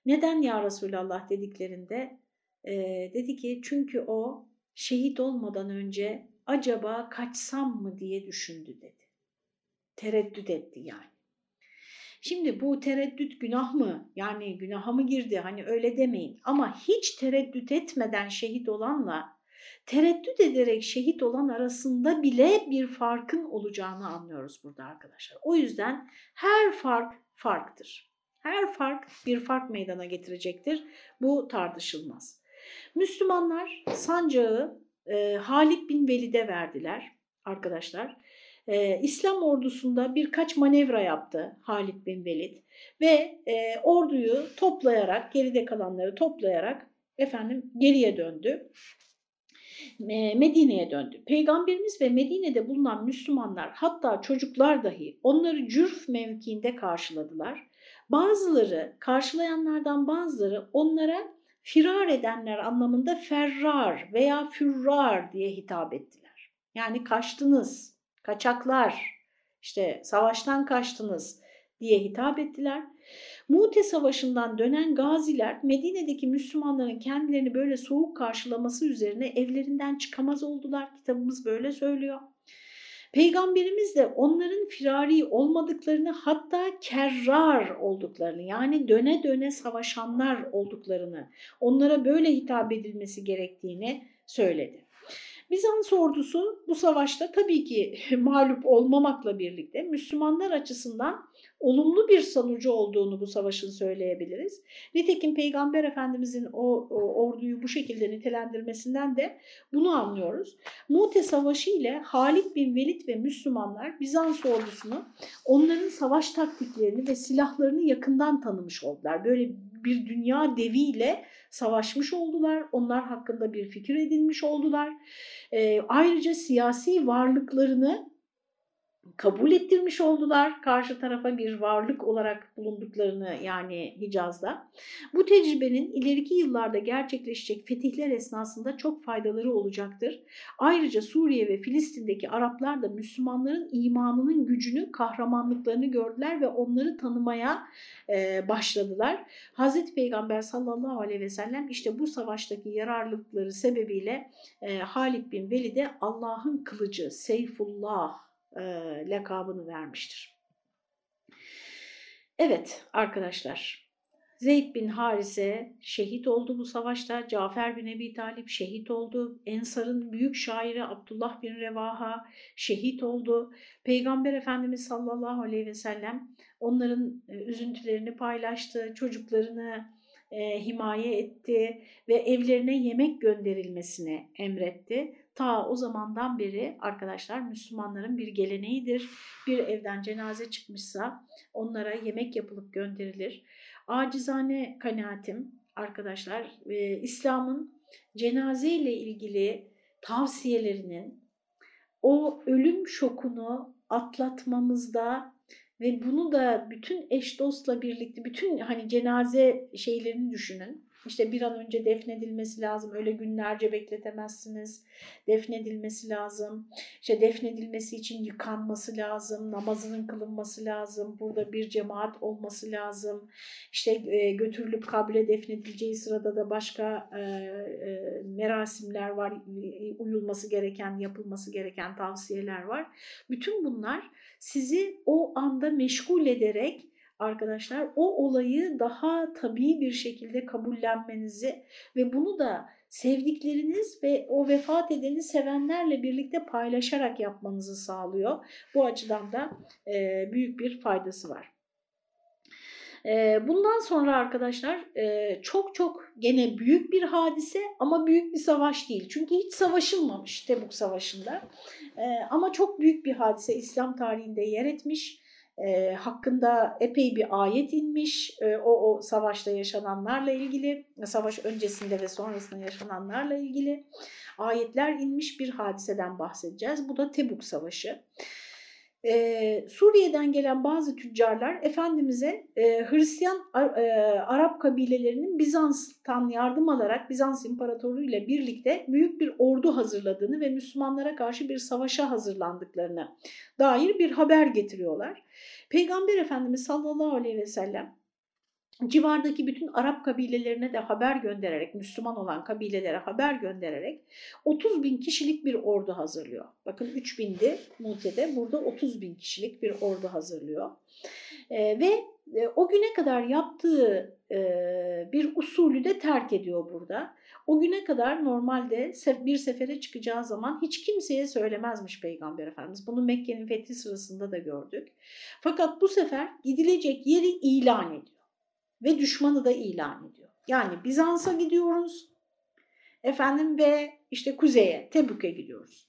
Neden ya Resulallah dediklerinde e, dedi ki çünkü o şehit olmadan önce acaba kaçsam mı diye düşündü dedi. Tereddüt etti yani. Şimdi bu tereddüt günah mı? Yani günaha mı girdi? Hani öyle demeyin. Ama hiç tereddüt etmeden şehit olanla tereddüt ederek şehit olan arasında bile bir farkın olacağını anlıyoruz burada arkadaşlar. O yüzden her fark farktır. Her fark bir fark meydana getirecektir. Bu tartışılmaz. Müslümanlar sancağı e, Halid bin Velid'e verdiler arkadaşlar. E, İslam ordusunda birkaç manevra yaptı Halid bin Velid ve e, orduyu toplayarak, geride kalanları toplayarak efendim geriye döndü. Medine'ye döndü. Peygamberimiz ve Medine'de bulunan Müslümanlar hatta çocuklar dahi onları cürf mevkiinde karşıladılar Bazıları, karşılayanlardan bazıları onlara firar edenler anlamında ferrar veya fürrar diye hitap ettiler. Yani kaçtınız, kaçaklar, işte savaştan kaçtınız diye hitap ettiler. Mute Savaşı'ndan dönen gaziler Medine'deki Müslümanların kendilerini böyle soğuk karşılaması üzerine evlerinden çıkamaz oldular. Kitabımız böyle söylüyor. Peygamberimiz de onların firari olmadıklarını hatta kerrar olduklarını yani döne döne savaşanlar olduklarını onlara böyle hitap edilmesi gerektiğini söyledi. Bizans ordusu bu savaşta tabii ki mağlup olmamakla birlikte Müslümanlar açısından olumlu bir sonucu olduğunu bu savaşın söyleyebiliriz. Nitekim Peygamber Efendimizin o, o orduyu bu şekilde nitelendirmesinden de bunu anlıyoruz. Mute Savaşı ile Halid bin Velid ve Müslümanlar Bizans ordusunu onların savaş taktiklerini ve silahlarını yakından tanımış oldular. Böyle bir dünya deviyle savaşmış oldular. Onlar hakkında bir fikir edinmiş oldular. E, ayrıca siyasi varlıklarını kabul ettirmiş oldular karşı tarafa bir varlık olarak bulunduklarını yani Hicaz'da. Bu tecrübenin ileriki yıllarda gerçekleşecek fetihler esnasında çok faydaları olacaktır. Ayrıca Suriye ve Filistin'deki Araplar da Müslümanların imanının gücünü, kahramanlıklarını gördüler ve onları tanımaya e, başladılar. Hazreti Peygamber sallallahu aleyhi ve sellem işte bu savaştaki yararlılıkları sebebiyle e, Halid bin Velid'e Allah'ın kılıcı, Seyfullah e, lakabını vermiştir. Evet arkadaşlar, Zeyd bin Harise şehit oldu bu savaşta. Cafer bin Ebi Talip şehit oldu. Ensar'ın büyük şairi Abdullah bin Revaha şehit oldu. Peygamber Efendimiz sallallahu aleyhi ve sellem onların e, üzüntülerini paylaştı. Çocuklarını e, himaye etti ve evlerine yemek gönderilmesini emretti. Ta o zamandan beri arkadaşlar Müslümanların bir geleneğidir. Bir evden cenaze çıkmışsa onlara yemek yapılıp gönderilir. Acizane kanaatim arkadaşlar e, İslam'ın cenaze ile ilgili tavsiyelerinin o ölüm şokunu atlatmamızda ve bunu da bütün eş dostla birlikte bütün hani cenaze şeylerini düşünün. İşte bir an önce defnedilmesi lazım. Öyle günlerce bekletemezsiniz. Defnedilmesi lazım. İşte defnedilmesi için yıkanması lazım. Namazının kılınması lazım. Burada bir cemaat olması lazım. İşte e, götürülüp kabre defnedileceği sırada da başka e, e, merasimler var. Uyulması gereken, yapılması gereken tavsiyeler var. Bütün bunlar sizi o anda meşgul ederek arkadaşlar o olayı daha tabii bir şekilde kabullenmenizi ve bunu da sevdikleriniz ve o vefat edeni sevenlerle birlikte paylaşarak yapmanızı sağlıyor. Bu açıdan da e, büyük bir faydası var. Bundan sonra arkadaşlar çok çok gene büyük bir hadise ama büyük bir savaş değil. Çünkü hiç savaşılmamış Tebuk Savaşı'nda. Ama çok büyük bir hadise İslam tarihinde yer etmiş. Hakkında epey bir ayet inmiş o, o savaşta yaşananlarla ilgili, savaş öncesinde ve sonrasında yaşananlarla ilgili ayetler inmiş bir hadiseden bahsedeceğiz. Bu da Tebuk Savaşı. Ee, Suriye'den gelen bazı tüccarlar Efendimiz'e e, Hristiyan e, Arap kabilelerinin Bizans'tan yardım alarak Bizans İmparatorluğu ile birlikte büyük bir ordu hazırladığını ve Müslümanlara karşı bir savaşa hazırlandıklarını dair bir haber getiriyorlar. Peygamber Efendimiz sallallahu aleyhi ve sellem civardaki bütün Arap kabilelerine de haber göndererek, Müslüman olan kabilelere haber göndererek 30 bin kişilik bir ordu hazırlıyor. Bakın 3 bindi Mute'de, burada 30 bin kişilik bir ordu hazırlıyor. E, ve e, o güne kadar yaptığı e, bir usulü de terk ediyor burada. O güne kadar normalde bir sefere çıkacağı zaman hiç kimseye söylemezmiş Peygamber Efendimiz. Bunu Mekke'nin fethi sırasında da gördük. Fakat bu sefer gidilecek yeri ilan ediyor ve düşmanı da ilan ediyor. Yani Bizans'a gidiyoruz efendim ve işte kuzeye, Tebük'e gidiyoruz.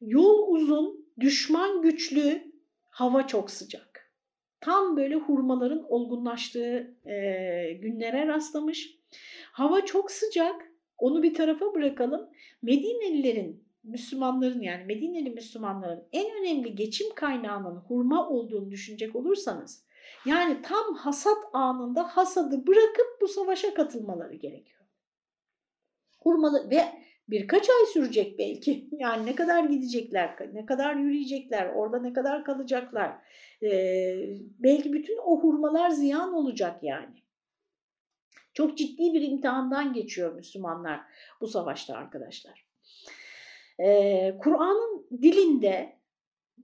Yol uzun, düşman güçlü, hava çok sıcak. Tam böyle hurmaların olgunlaştığı e, günlere rastlamış. Hava çok sıcak, onu bir tarafa bırakalım. Medinelilerin, Müslümanların yani Medineli Müslümanların en önemli geçim kaynağının hurma olduğunu düşünecek olursanız yani tam hasat anında hasadı bırakıp bu savaşa katılmaları gerekiyor. Hurmalı ve birkaç ay sürecek belki. Yani ne kadar gidecekler, ne kadar yürüyecekler, orada ne kadar kalacaklar. Ee, belki bütün o hurmalar ziyan olacak yani. Çok ciddi bir imtihandan geçiyor Müslümanlar bu savaşta arkadaşlar. Ee, Kur'an'ın dilinde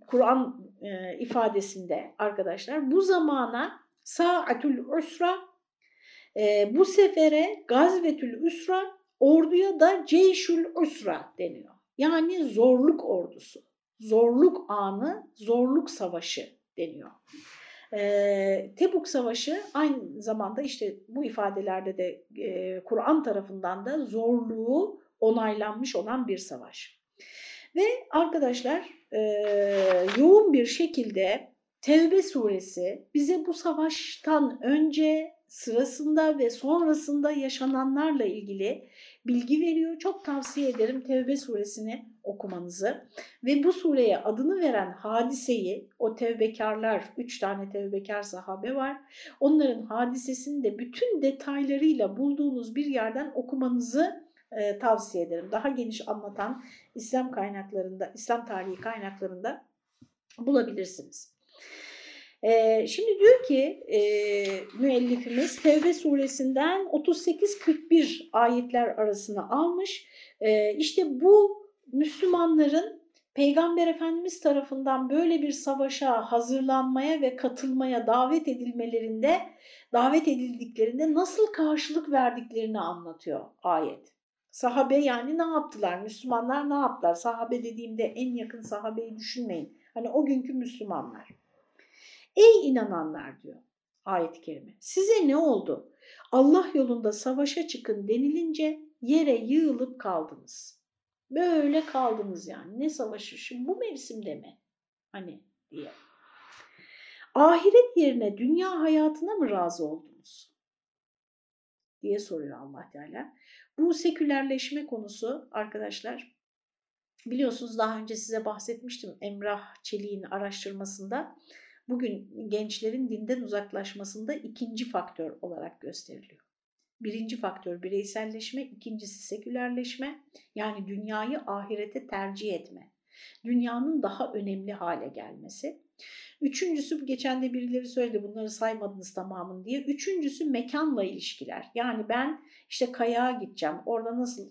Kur'an e, ifadesinde arkadaşlar bu zamana sa'atul usra e, bu sefere gazvetül usra orduya da ceyşül usra deniyor. Yani zorluk ordusu, zorluk anı, zorluk savaşı deniyor. E, Tebuk Savaşı aynı zamanda işte bu ifadelerde de e, Kur'an tarafından da zorluğu onaylanmış olan bir savaş. Ve arkadaşlar e, yoğun bir şekilde Tevbe suresi bize bu savaştan önce, sırasında ve sonrasında yaşananlarla ilgili bilgi veriyor. Çok tavsiye ederim Tevbe suresini okumanızı. Ve bu sureye adını veren hadiseyi, o tevbekarlar, üç tane tevbekar sahabe var. Onların hadisesini de bütün detaylarıyla bulduğunuz bir yerden okumanızı e, tavsiye ederim. Daha geniş anlatan İslam kaynaklarında, İslam tarihi kaynaklarında bulabilirsiniz. E, şimdi diyor ki e, müellifimiz Tevbe suresinden 38-41 ayetler arasına almış. E, işte bu Müslümanların Peygamber Efendimiz tarafından böyle bir savaşa hazırlanmaya ve katılmaya davet edilmelerinde davet edildiklerinde nasıl karşılık verdiklerini anlatıyor ayet. Sahabe yani ne yaptılar? Müslümanlar ne yaptılar? Sahabe dediğimde en yakın sahabeyi düşünmeyin. Hani o günkü Müslümanlar. Ey inananlar diyor ayet-i kerime. Size ne oldu? Allah yolunda savaşa çıkın denilince yere yığılıp kaldınız. Böyle kaldınız yani. Ne savaşı? Şimdi bu mevsimde mi? Hani diye. Ahiret yerine dünya hayatına mı razı oldunuz? diye soruyor Allah Teala. Bu sekülerleşme konusu arkadaşlar biliyorsunuz daha önce size bahsetmiştim Emrah Çelik'in araştırmasında bugün gençlerin dinden uzaklaşmasında ikinci faktör olarak gösteriliyor. Birinci faktör bireyselleşme, ikincisi sekülerleşme yani dünyayı ahirete tercih etme. Dünyanın daha önemli hale gelmesi. Üçüncüsü geçen de birileri söyledi bunları saymadınız tamamını diye. Üçüncüsü mekanla ilişkiler. Yani ben işte kayağa gideceğim orada nasıl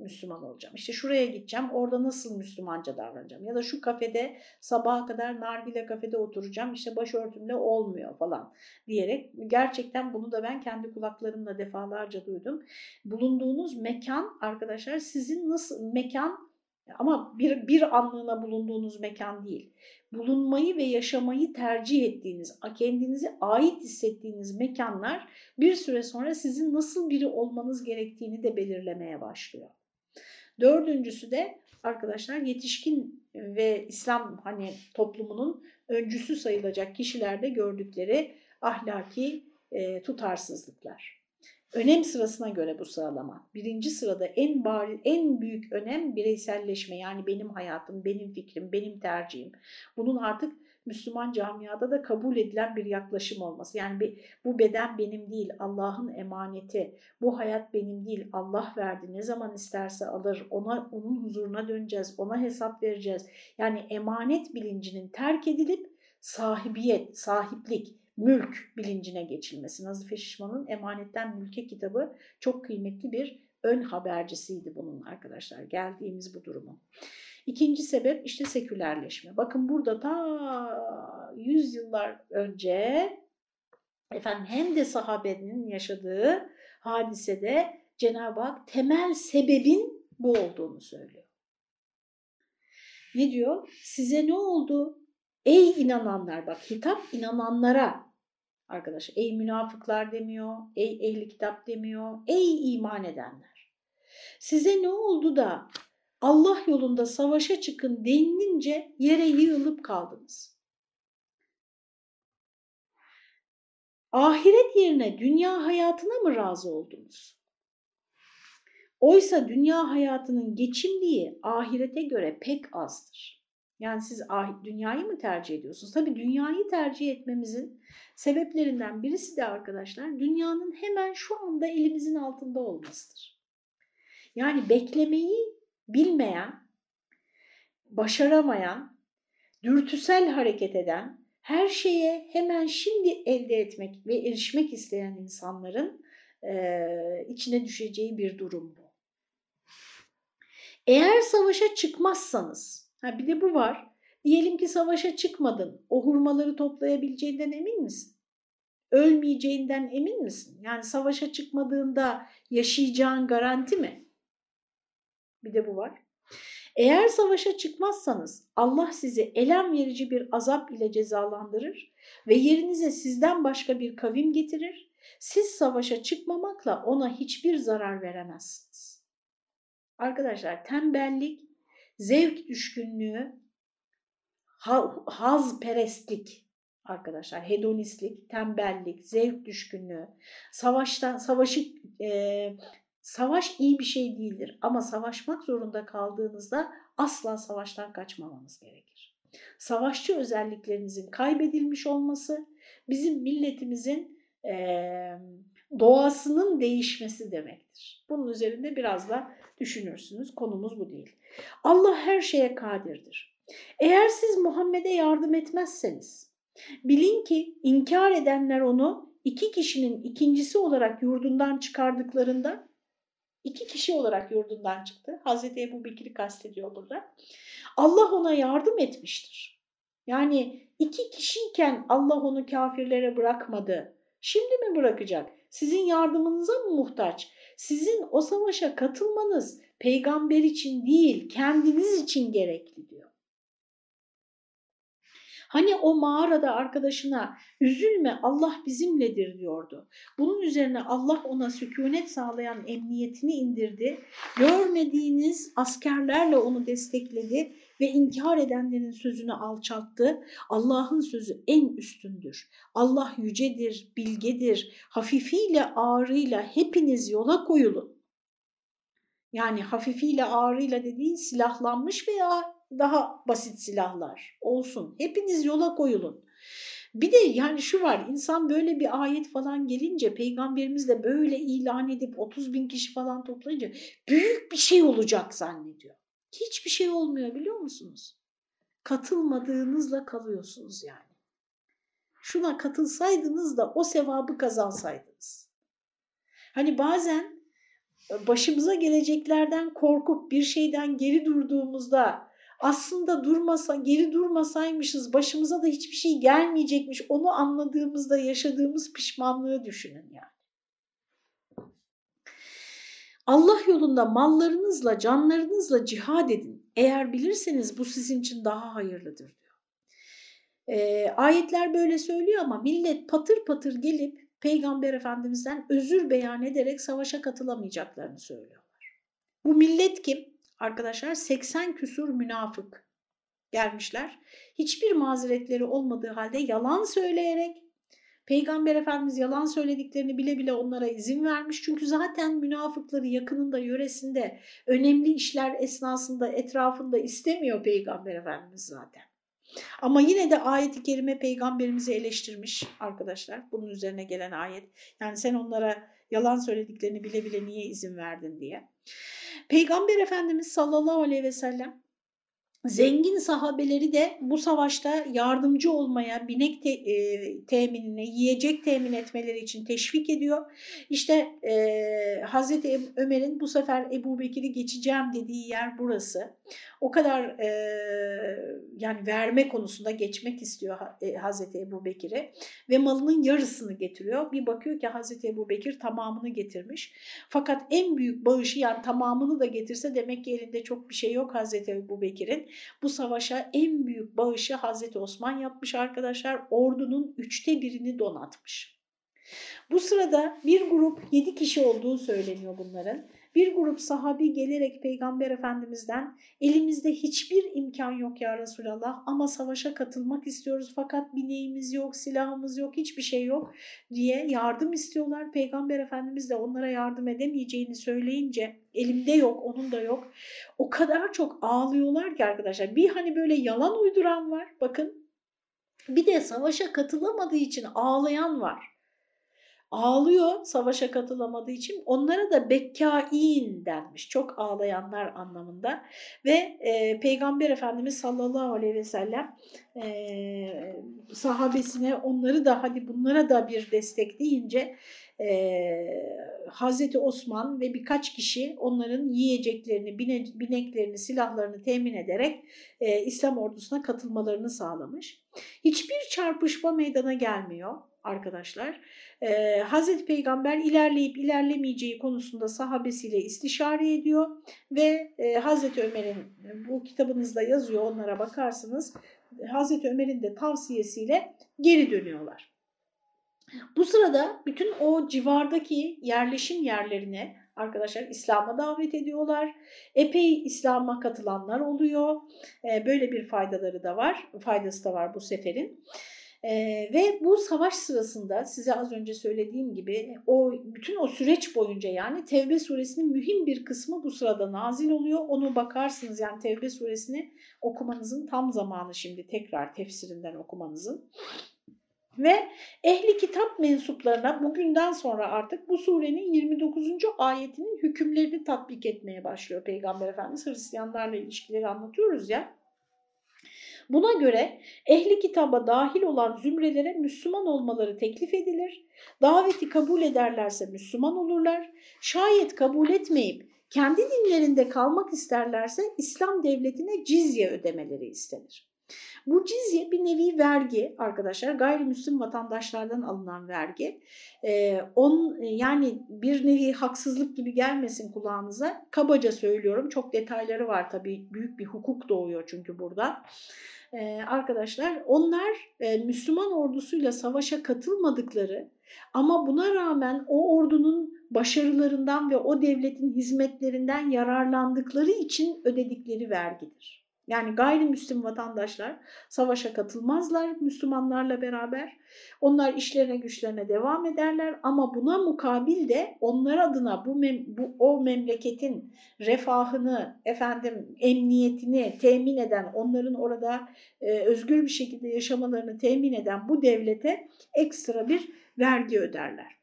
Müslüman olacağım. İşte şuraya gideceğim orada nasıl Müslümanca davranacağım. Ya da şu kafede sabaha kadar nargile kafede oturacağım işte başörtümle olmuyor falan diyerek. Gerçekten bunu da ben kendi kulaklarımla defalarca duydum. Bulunduğunuz mekan arkadaşlar sizin nasıl mekan ama bir, bir anlığına bulunduğunuz mekan değil. Bulunmayı ve yaşamayı tercih ettiğiniz, kendinizi ait hissettiğiniz mekanlar bir süre sonra sizin nasıl biri olmanız gerektiğini de belirlemeye başlıyor. Dördüncüsü de arkadaşlar yetişkin ve İslam hani toplumunun öncüsü sayılacak kişilerde gördükleri ahlaki e, tutarsızlıklar. Önem sırasına göre bu sıralama. Birinci sırada en bari, en büyük önem bireyselleşme yani benim hayatım, benim fikrim, benim tercihim. Bunun artık Müslüman camiada da kabul edilen bir yaklaşım olması. Yani bu beden benim değil, Allah'ın emaneti. Bu hayat benim değil, Allah verdi. Ne zaman isterse alır. Ona onun huzuruna döneceğiz, ona hesap vereceğiz. Yani emanet bilincinin terk edilip sahibiyet, sahiplik, mülk bilincine geçilmesi. Nazife Şişman'ın Emanetten Mülke kitabı çok kıymetli bir ön habercisiydi bunun arkadaşlar geldiğimiz bu durumun. İkinci sebep işte sekülerleşme. Bakın burada ta yüzyıllar önce efendim hem de sahabenin yaşadığı hadisede Cenab-ı Hak temel sebebin bu olduğunu söylüyor. Ne diyor? Size ne oldu? Ey inananlar bak hitap inananlara arkadaş. Ey münafıklar demiyor, ey ehli kitap demiyor, ey iman edenler. Size ne oldu da Allah yolunda savaşa çıkın denilince yere yığılıp kaldınız. Ahiret yerine dünya hayatına mı razı oldunuz? Oysa dünya hayatının geçimliği ahirete göre pek azdır. Yani siz dünyayı mı tercih ediyorsunuz? Tabii dünyayı tercih etmemizin sebeplerinden birisi de arkadaşlar dünyanın hemen şu anda elimizin altında olmasıdır. Yani beklemeyi bilmeyen, başaramayan, dürtüsel hareket eden, her şeye hemen şimdi elde etmek ve erişmek isteyen insanların e, içine düşeceği bir durum bu. Eğer savaşa çıkmazsanız, ha bir de bu var, diyelim ki savaşa çıkmadın, o hurmaları toplayabileceğinden emin misin? Ölmeyeceğinden emin misin? Yani savaşa çıkmadığında yaşayacağın garanti mi? Bir de bu var. Eğer savaşa çıkmazsanız Allah sizi elem verici bir azap ile cezalandırır ve yerinize sizden başka bir kavim getirir. Siz savaşa çıkmamakla ona hiçbir zarar veremezsiniz. Arkadaşlar tembellik, zevk düşkünlüğü, haz perestlik arkadaşlar, hedonistlik, tembellik, zevk düşkünlüğü, savaştan savaşı e, Savaş iyi bir şey değildir ama savaşmak zorunda kaldığınızda asla savaştan kaçmamamız gerekir. Savaşçı özelliklerinizin kaybedilmiş olması bizim milletimizin e, doğasının değişmesi demektir. Bunun üzerinde biraz da düşünürsünüz. Konumuz bu değil. Allah her şeye kadirdir. Eğer siz Muhammed'e yardım etmezseniz bilin ki inkar edenler onu iki kişinin ikincisi olarak yurdundan çıkardıklarında İki kişi olarak yurdundan çıktı. Hazreti Ebu Bekir'i kastediyor burada. Allah ona yardım etmiştir. Yani iki kişiyken Allah onu kafirlere bırakmadı Şimdi mi bırakacak? Sizin yardımınıza mı muhtaç? Sizin o savaşa katılmanız peygamber için değil, kendiniz için gerekli diyor. Hani o mağarada arkadaşına üzülme Allah bizimledir diyordu. Bunun üzerine Allah ona sükunet sağlayan emniyetini indirdi. Görmediğiniz askerlerle onu destekledi ve inkar edenlerin sözünü alçalttı. Allah'ın sözü en üstündür. Allah yücedir, bilgedir. Hafifiyle ağrıyla hepiniz yola koyulun. Yani hafifiyle ağrıyla dediğin silahlanmış veya daha basit silahlar olsun. Hepiniz yola koyulun. Bir de yani şu var insan böyle bir ayet falan gelince peygamberimiz de böyle ilan edip 30 bin kişi falan toplayınca büyük bir şey olacak zannediyor. Hiçbir şey olmuyor biliyor musunuz? Katılmadığınızla kalıyorsunuz yani. Şuna katılsaydınız da o sevabı kazansaydınız. Hani bazen başımıza geleceklerden korkup bir şeyden geri durduğumuzda aslında durmasa, geri durmasaymışız başımıza da hiçbir şey gelmeyecekmiş onu anladığımızda yaşadığımız pişmanlığı düşünün yani. Allah yolunda mallarınızla, canlarınızla cihad edin. Eğer bilirseniz bu sizin için daha hayırlıdır diyor. E, ayetler böyle söylüyor ama millet patır patır gelip Peygamber Efendimiz'den özür beyan ederek savaşa katılamayacaklarını söylüyorlar. Bu millet kim? Arkadaşlar 80 küsur münafık gelmişler. Hiçbir mazeretleri olmadığı halde yalan söyleyerek Peygamber Efendimiz yalan söylediklerini bile bile onlara izin vermiş. Çünkü zaten münafıkları yakınında, yöresinde, önemli işler esnasında, etrafında istemiyor Peygamber Efendimiz zaten. Ama yine de ayeti kerime peygamberimizi eleştirmiş arkadaşlar. Bunun üzerine gelen ayet. Yani sen onlara yalan söylediklerini bile bile niye izin verdin diye. Peygamber Efendimiz sallallahu aleyhi ve sellem Zengin sahabeleri de bu savaşta yardımcı olmaya, binek te, e, teminine, yiyecek temin etmeleri için teşvik ediyor. İşte e, Hazreti Ömer'in bu sefer Ebu Bekir'i geçeceğim dediği yer burası. O kadar e, yani verme konusunda geçmek istiyor e, Hazreti Ebu Bekir'i ve malının yarısını getiriyor. Bir bakıyor ki Hazreti Ebu Bekir tamamını getirmiş. Fakat en büyük bağışı yani tamamını da getirse demek ki elinde çok bir şey yok Hazreti Ebu Bekir'in. Bu savaşa en büyük bağışı Hazreti Osman yapmış arkadaşlar. Ordunun üçte birini donatmış. Bu sırada bir grup yedi kişi olduğu söyleniyor bunların. Bir grup sahabi gelerek Peygamber Efendimiz'den elimizde hiçbir imkan yok ya Resulallah ama savaşa katılmak istiyoruz fakat bineğimiz yok, silahımız yok, hiçbir şey yok diye yardım istiyorlar. Peygamber Efendimiz de onlara yardım edemeyeceğini söyleyince elimde yok, onun da yok. O kadar çok ağlıyorlar ki arkadaşlar. Bir hani böyle yalan uyduran var bakın. Bir de savaşa katılamadığı için ağlayan var ağlıyor savaşa katılamadığı için onlara da bekkain denmiş. Çok ağlayanlar anlamında ve e, Peygamber Efendimiz sallallahu aleyhi ve sellem e, sahabesine onları da hadi bunlara da bir destek deyince e, Hazreti Osman ve birkaç kişi onların yiyeceklerini, bine, bineklerini, silahlarını temin ederek e, İslam ordusuna katılmalarını sağlamış. Hiçbir çarpışma meydana gelmiyor arkadaşlar. Ee, Hazreti Peygamber ilerleyip ilerlemeyeceği konusunda sahabesiyle istişare ediyor ve e, Hazreti Ömer'in bu kitabınızda yazıyor onlara bakarsınız. Hazreti Ömer'in de tavsiyesiyle geri dönüyorlar. Bu sırada bütün o civardaki yerleşim yerlerine arkadaşlar İslam'a davet ediyorlar. Epey İslam'a katılanlar oluyor. Ee, böyle bir faydaları da var, faydası da var bu seferin. E, ve bu savaş sırasında size az önce söylediğim gibi o bütün o süreç boyunca yani Tevbe suresinin mühim bir kısmı bu sırada nazil oluyor. Onu bakarsınız yani Tevbe suresini okumanızın tam zamanı şimdi tekrar tefsirinden okumanızın. Ve ehli kitap mensuplarına bugünden sonra artık bu surenin 29. ayetinin hükümlerini tatbik etmeye başlıyor Peygamber Efendimiz. Hristiyanlarla ilişkileri anlatıyoruz ya. Buna göre ehli kitaba dahil olan zümrelere Müslüman olmaları teklif edilir. Daveti kabul ederlerse Müslüman olurlar. Şayet kabul etmeyip kendi dinlerinde kalmak isterlerse İslam devletine cizye ödemeleri istenir. Bu cizye bir nevi vergi arkadaşlar. Gayrimüslim vatandaşlardan alınan vergi. Ee, on, yani bir nevi haksızlık gibi gelmesin kulağınıza. Kabaca söylüyorum. Çok detayları var tabii. Büyük bir hukuk doğuyor çünkü burada. Ee, arkadaşlar onlar e, Müslüman ordusuyla savaşa katılmadıkları ama buna rağmen o ordunun başarılarından ve o devletin hizmetlerinden yararlandıkları için ödedikleri vergidir. Yani gayrimüslim vatandaşlar savaşa katılmazlar Müslümanlarla beraber. Onlar işlerine güçlerine devam ederler ama buna mukabil de onlar adına bu, bu o memleketin refahını, efendim emniyetini temin eden, onların orada e, özgür bir şekilde yaşamalarını temin eden bu devlete ekstra bir vergi öderler.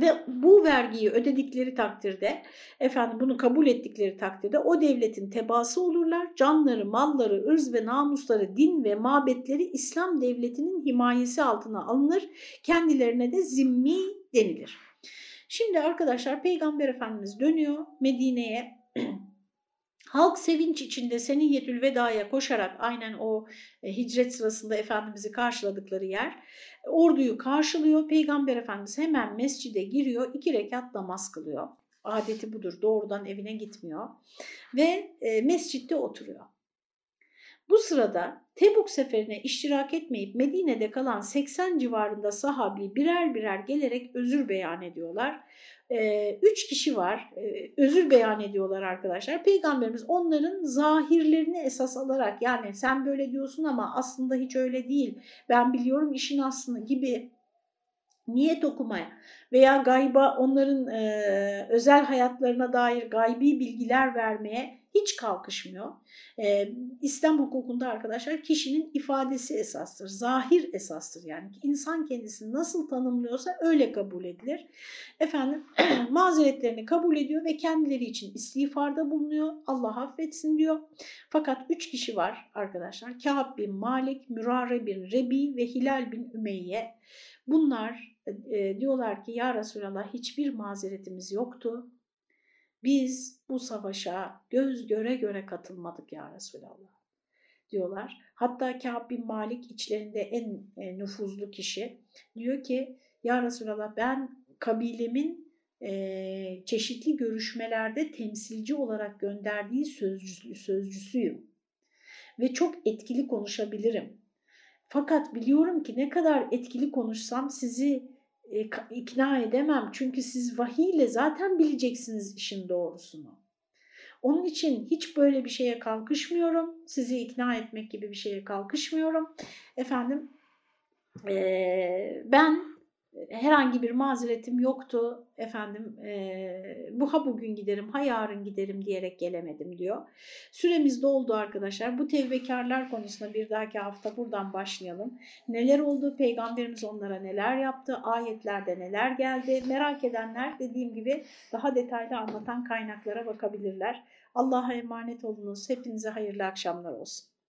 Ve bu vergiyi ödedikleri takdirde, efendim bunu kabul ettikleri takdirde o devletin tebası olurlar. Canları, malları, ırz ve namusları, din ve mabetleri İslam devletinin himayesi altına alınır. Kendilerine de zimmi denilir. Şimdi arkadaşlar Peygamber Efendimiz dönüyor Medine'ye. Halk sevinç içinde Seniyyetül Veda'ya koşarak aynen o e, hicret sırasında Efendimiz'i karşıladıkları yer orduyu karşılıyor. Peygamber Efendimiz hemen mescide giriyor iki rekat namaz kılıyor. Adeti budur doğrudan evine gitmiyor ve e, mescitte oturuyor. Bu sırada Tebuk seferine iştirak etmeyip Medine'de kalan 80 civarında sahabi birer birer gelerek özür beyan ediyorlar e, üç kişi var. E, özür beyan ediyorlar arkadaşlar. Peygamberimiz onların zahirlerini esas alarak yani sen böyle diyorsun ama aslında hiç öyle değil. Ben biliyorum işin aslını gibi niyet okumaya veya gayba onların e, özel hayatlarına dair gaybi bilgiler vermeye hiç kalkışmıyor. Ee, İslam hukukunda arkadaşlar kişinin ifadesi esastır, zahir esastır yani insan kendisini nasıl tanımlıyorsa öyle kabul edilir. Efendim mazeretlerini kabul ediyor ve kendileri için istiğfarda bulunuyor. Allah affetsin diyor. Fakat üç kişi var arkadaşlar. Kâb bin Malik, Mürare bin Rebi ve Hilal bin Ümeyye. Bunlar e, diyorlar ki ya Resulallah hiçbir mazeretimiz yoktu. Biz bu savaşa göz göre göre katılmadık ya Resulallah diyorlar. Hatta Kâb bin Malik içlerinde en e, nüfuzlu kişi diyor ki ya Resulallah ben kabilemin e, çeşitli görüşmelerde temsilci olarak gönderdiği sözcüsü, sözcüsüyüm ve çok etkili konuşabilirim. Fakat biliyorum ki ne kadar etkili konuşsam sizi e, ikna edemem. Çünkü siz vahiyle zaten bileceksiniz işin doğrusunu. Onun için hiç böyle bir şeye kalkışmıyorum. Sizi ikna etmek gibi bir şeye kalkışmıyorum. Efendim e, ben herhangi bir mazeretim yoktu efendim e, bu ha bugün giderim ha yarın giderim diyerek gelemedim diyor. Süremiz doldu arkadaşlar. Bu tevbekarlar konusunda bir dahaki hafta buradan başlayalım. Neler oldu? Peygamberimiz onlara neler yaptı? Ayetlerde neler geldi? Merak edenler dediğim gibi daha detaylı anlatan kaynaklara bakabilirler. Allah'a emanet olunuz. Hepinize hayırlı akşamlar olsun.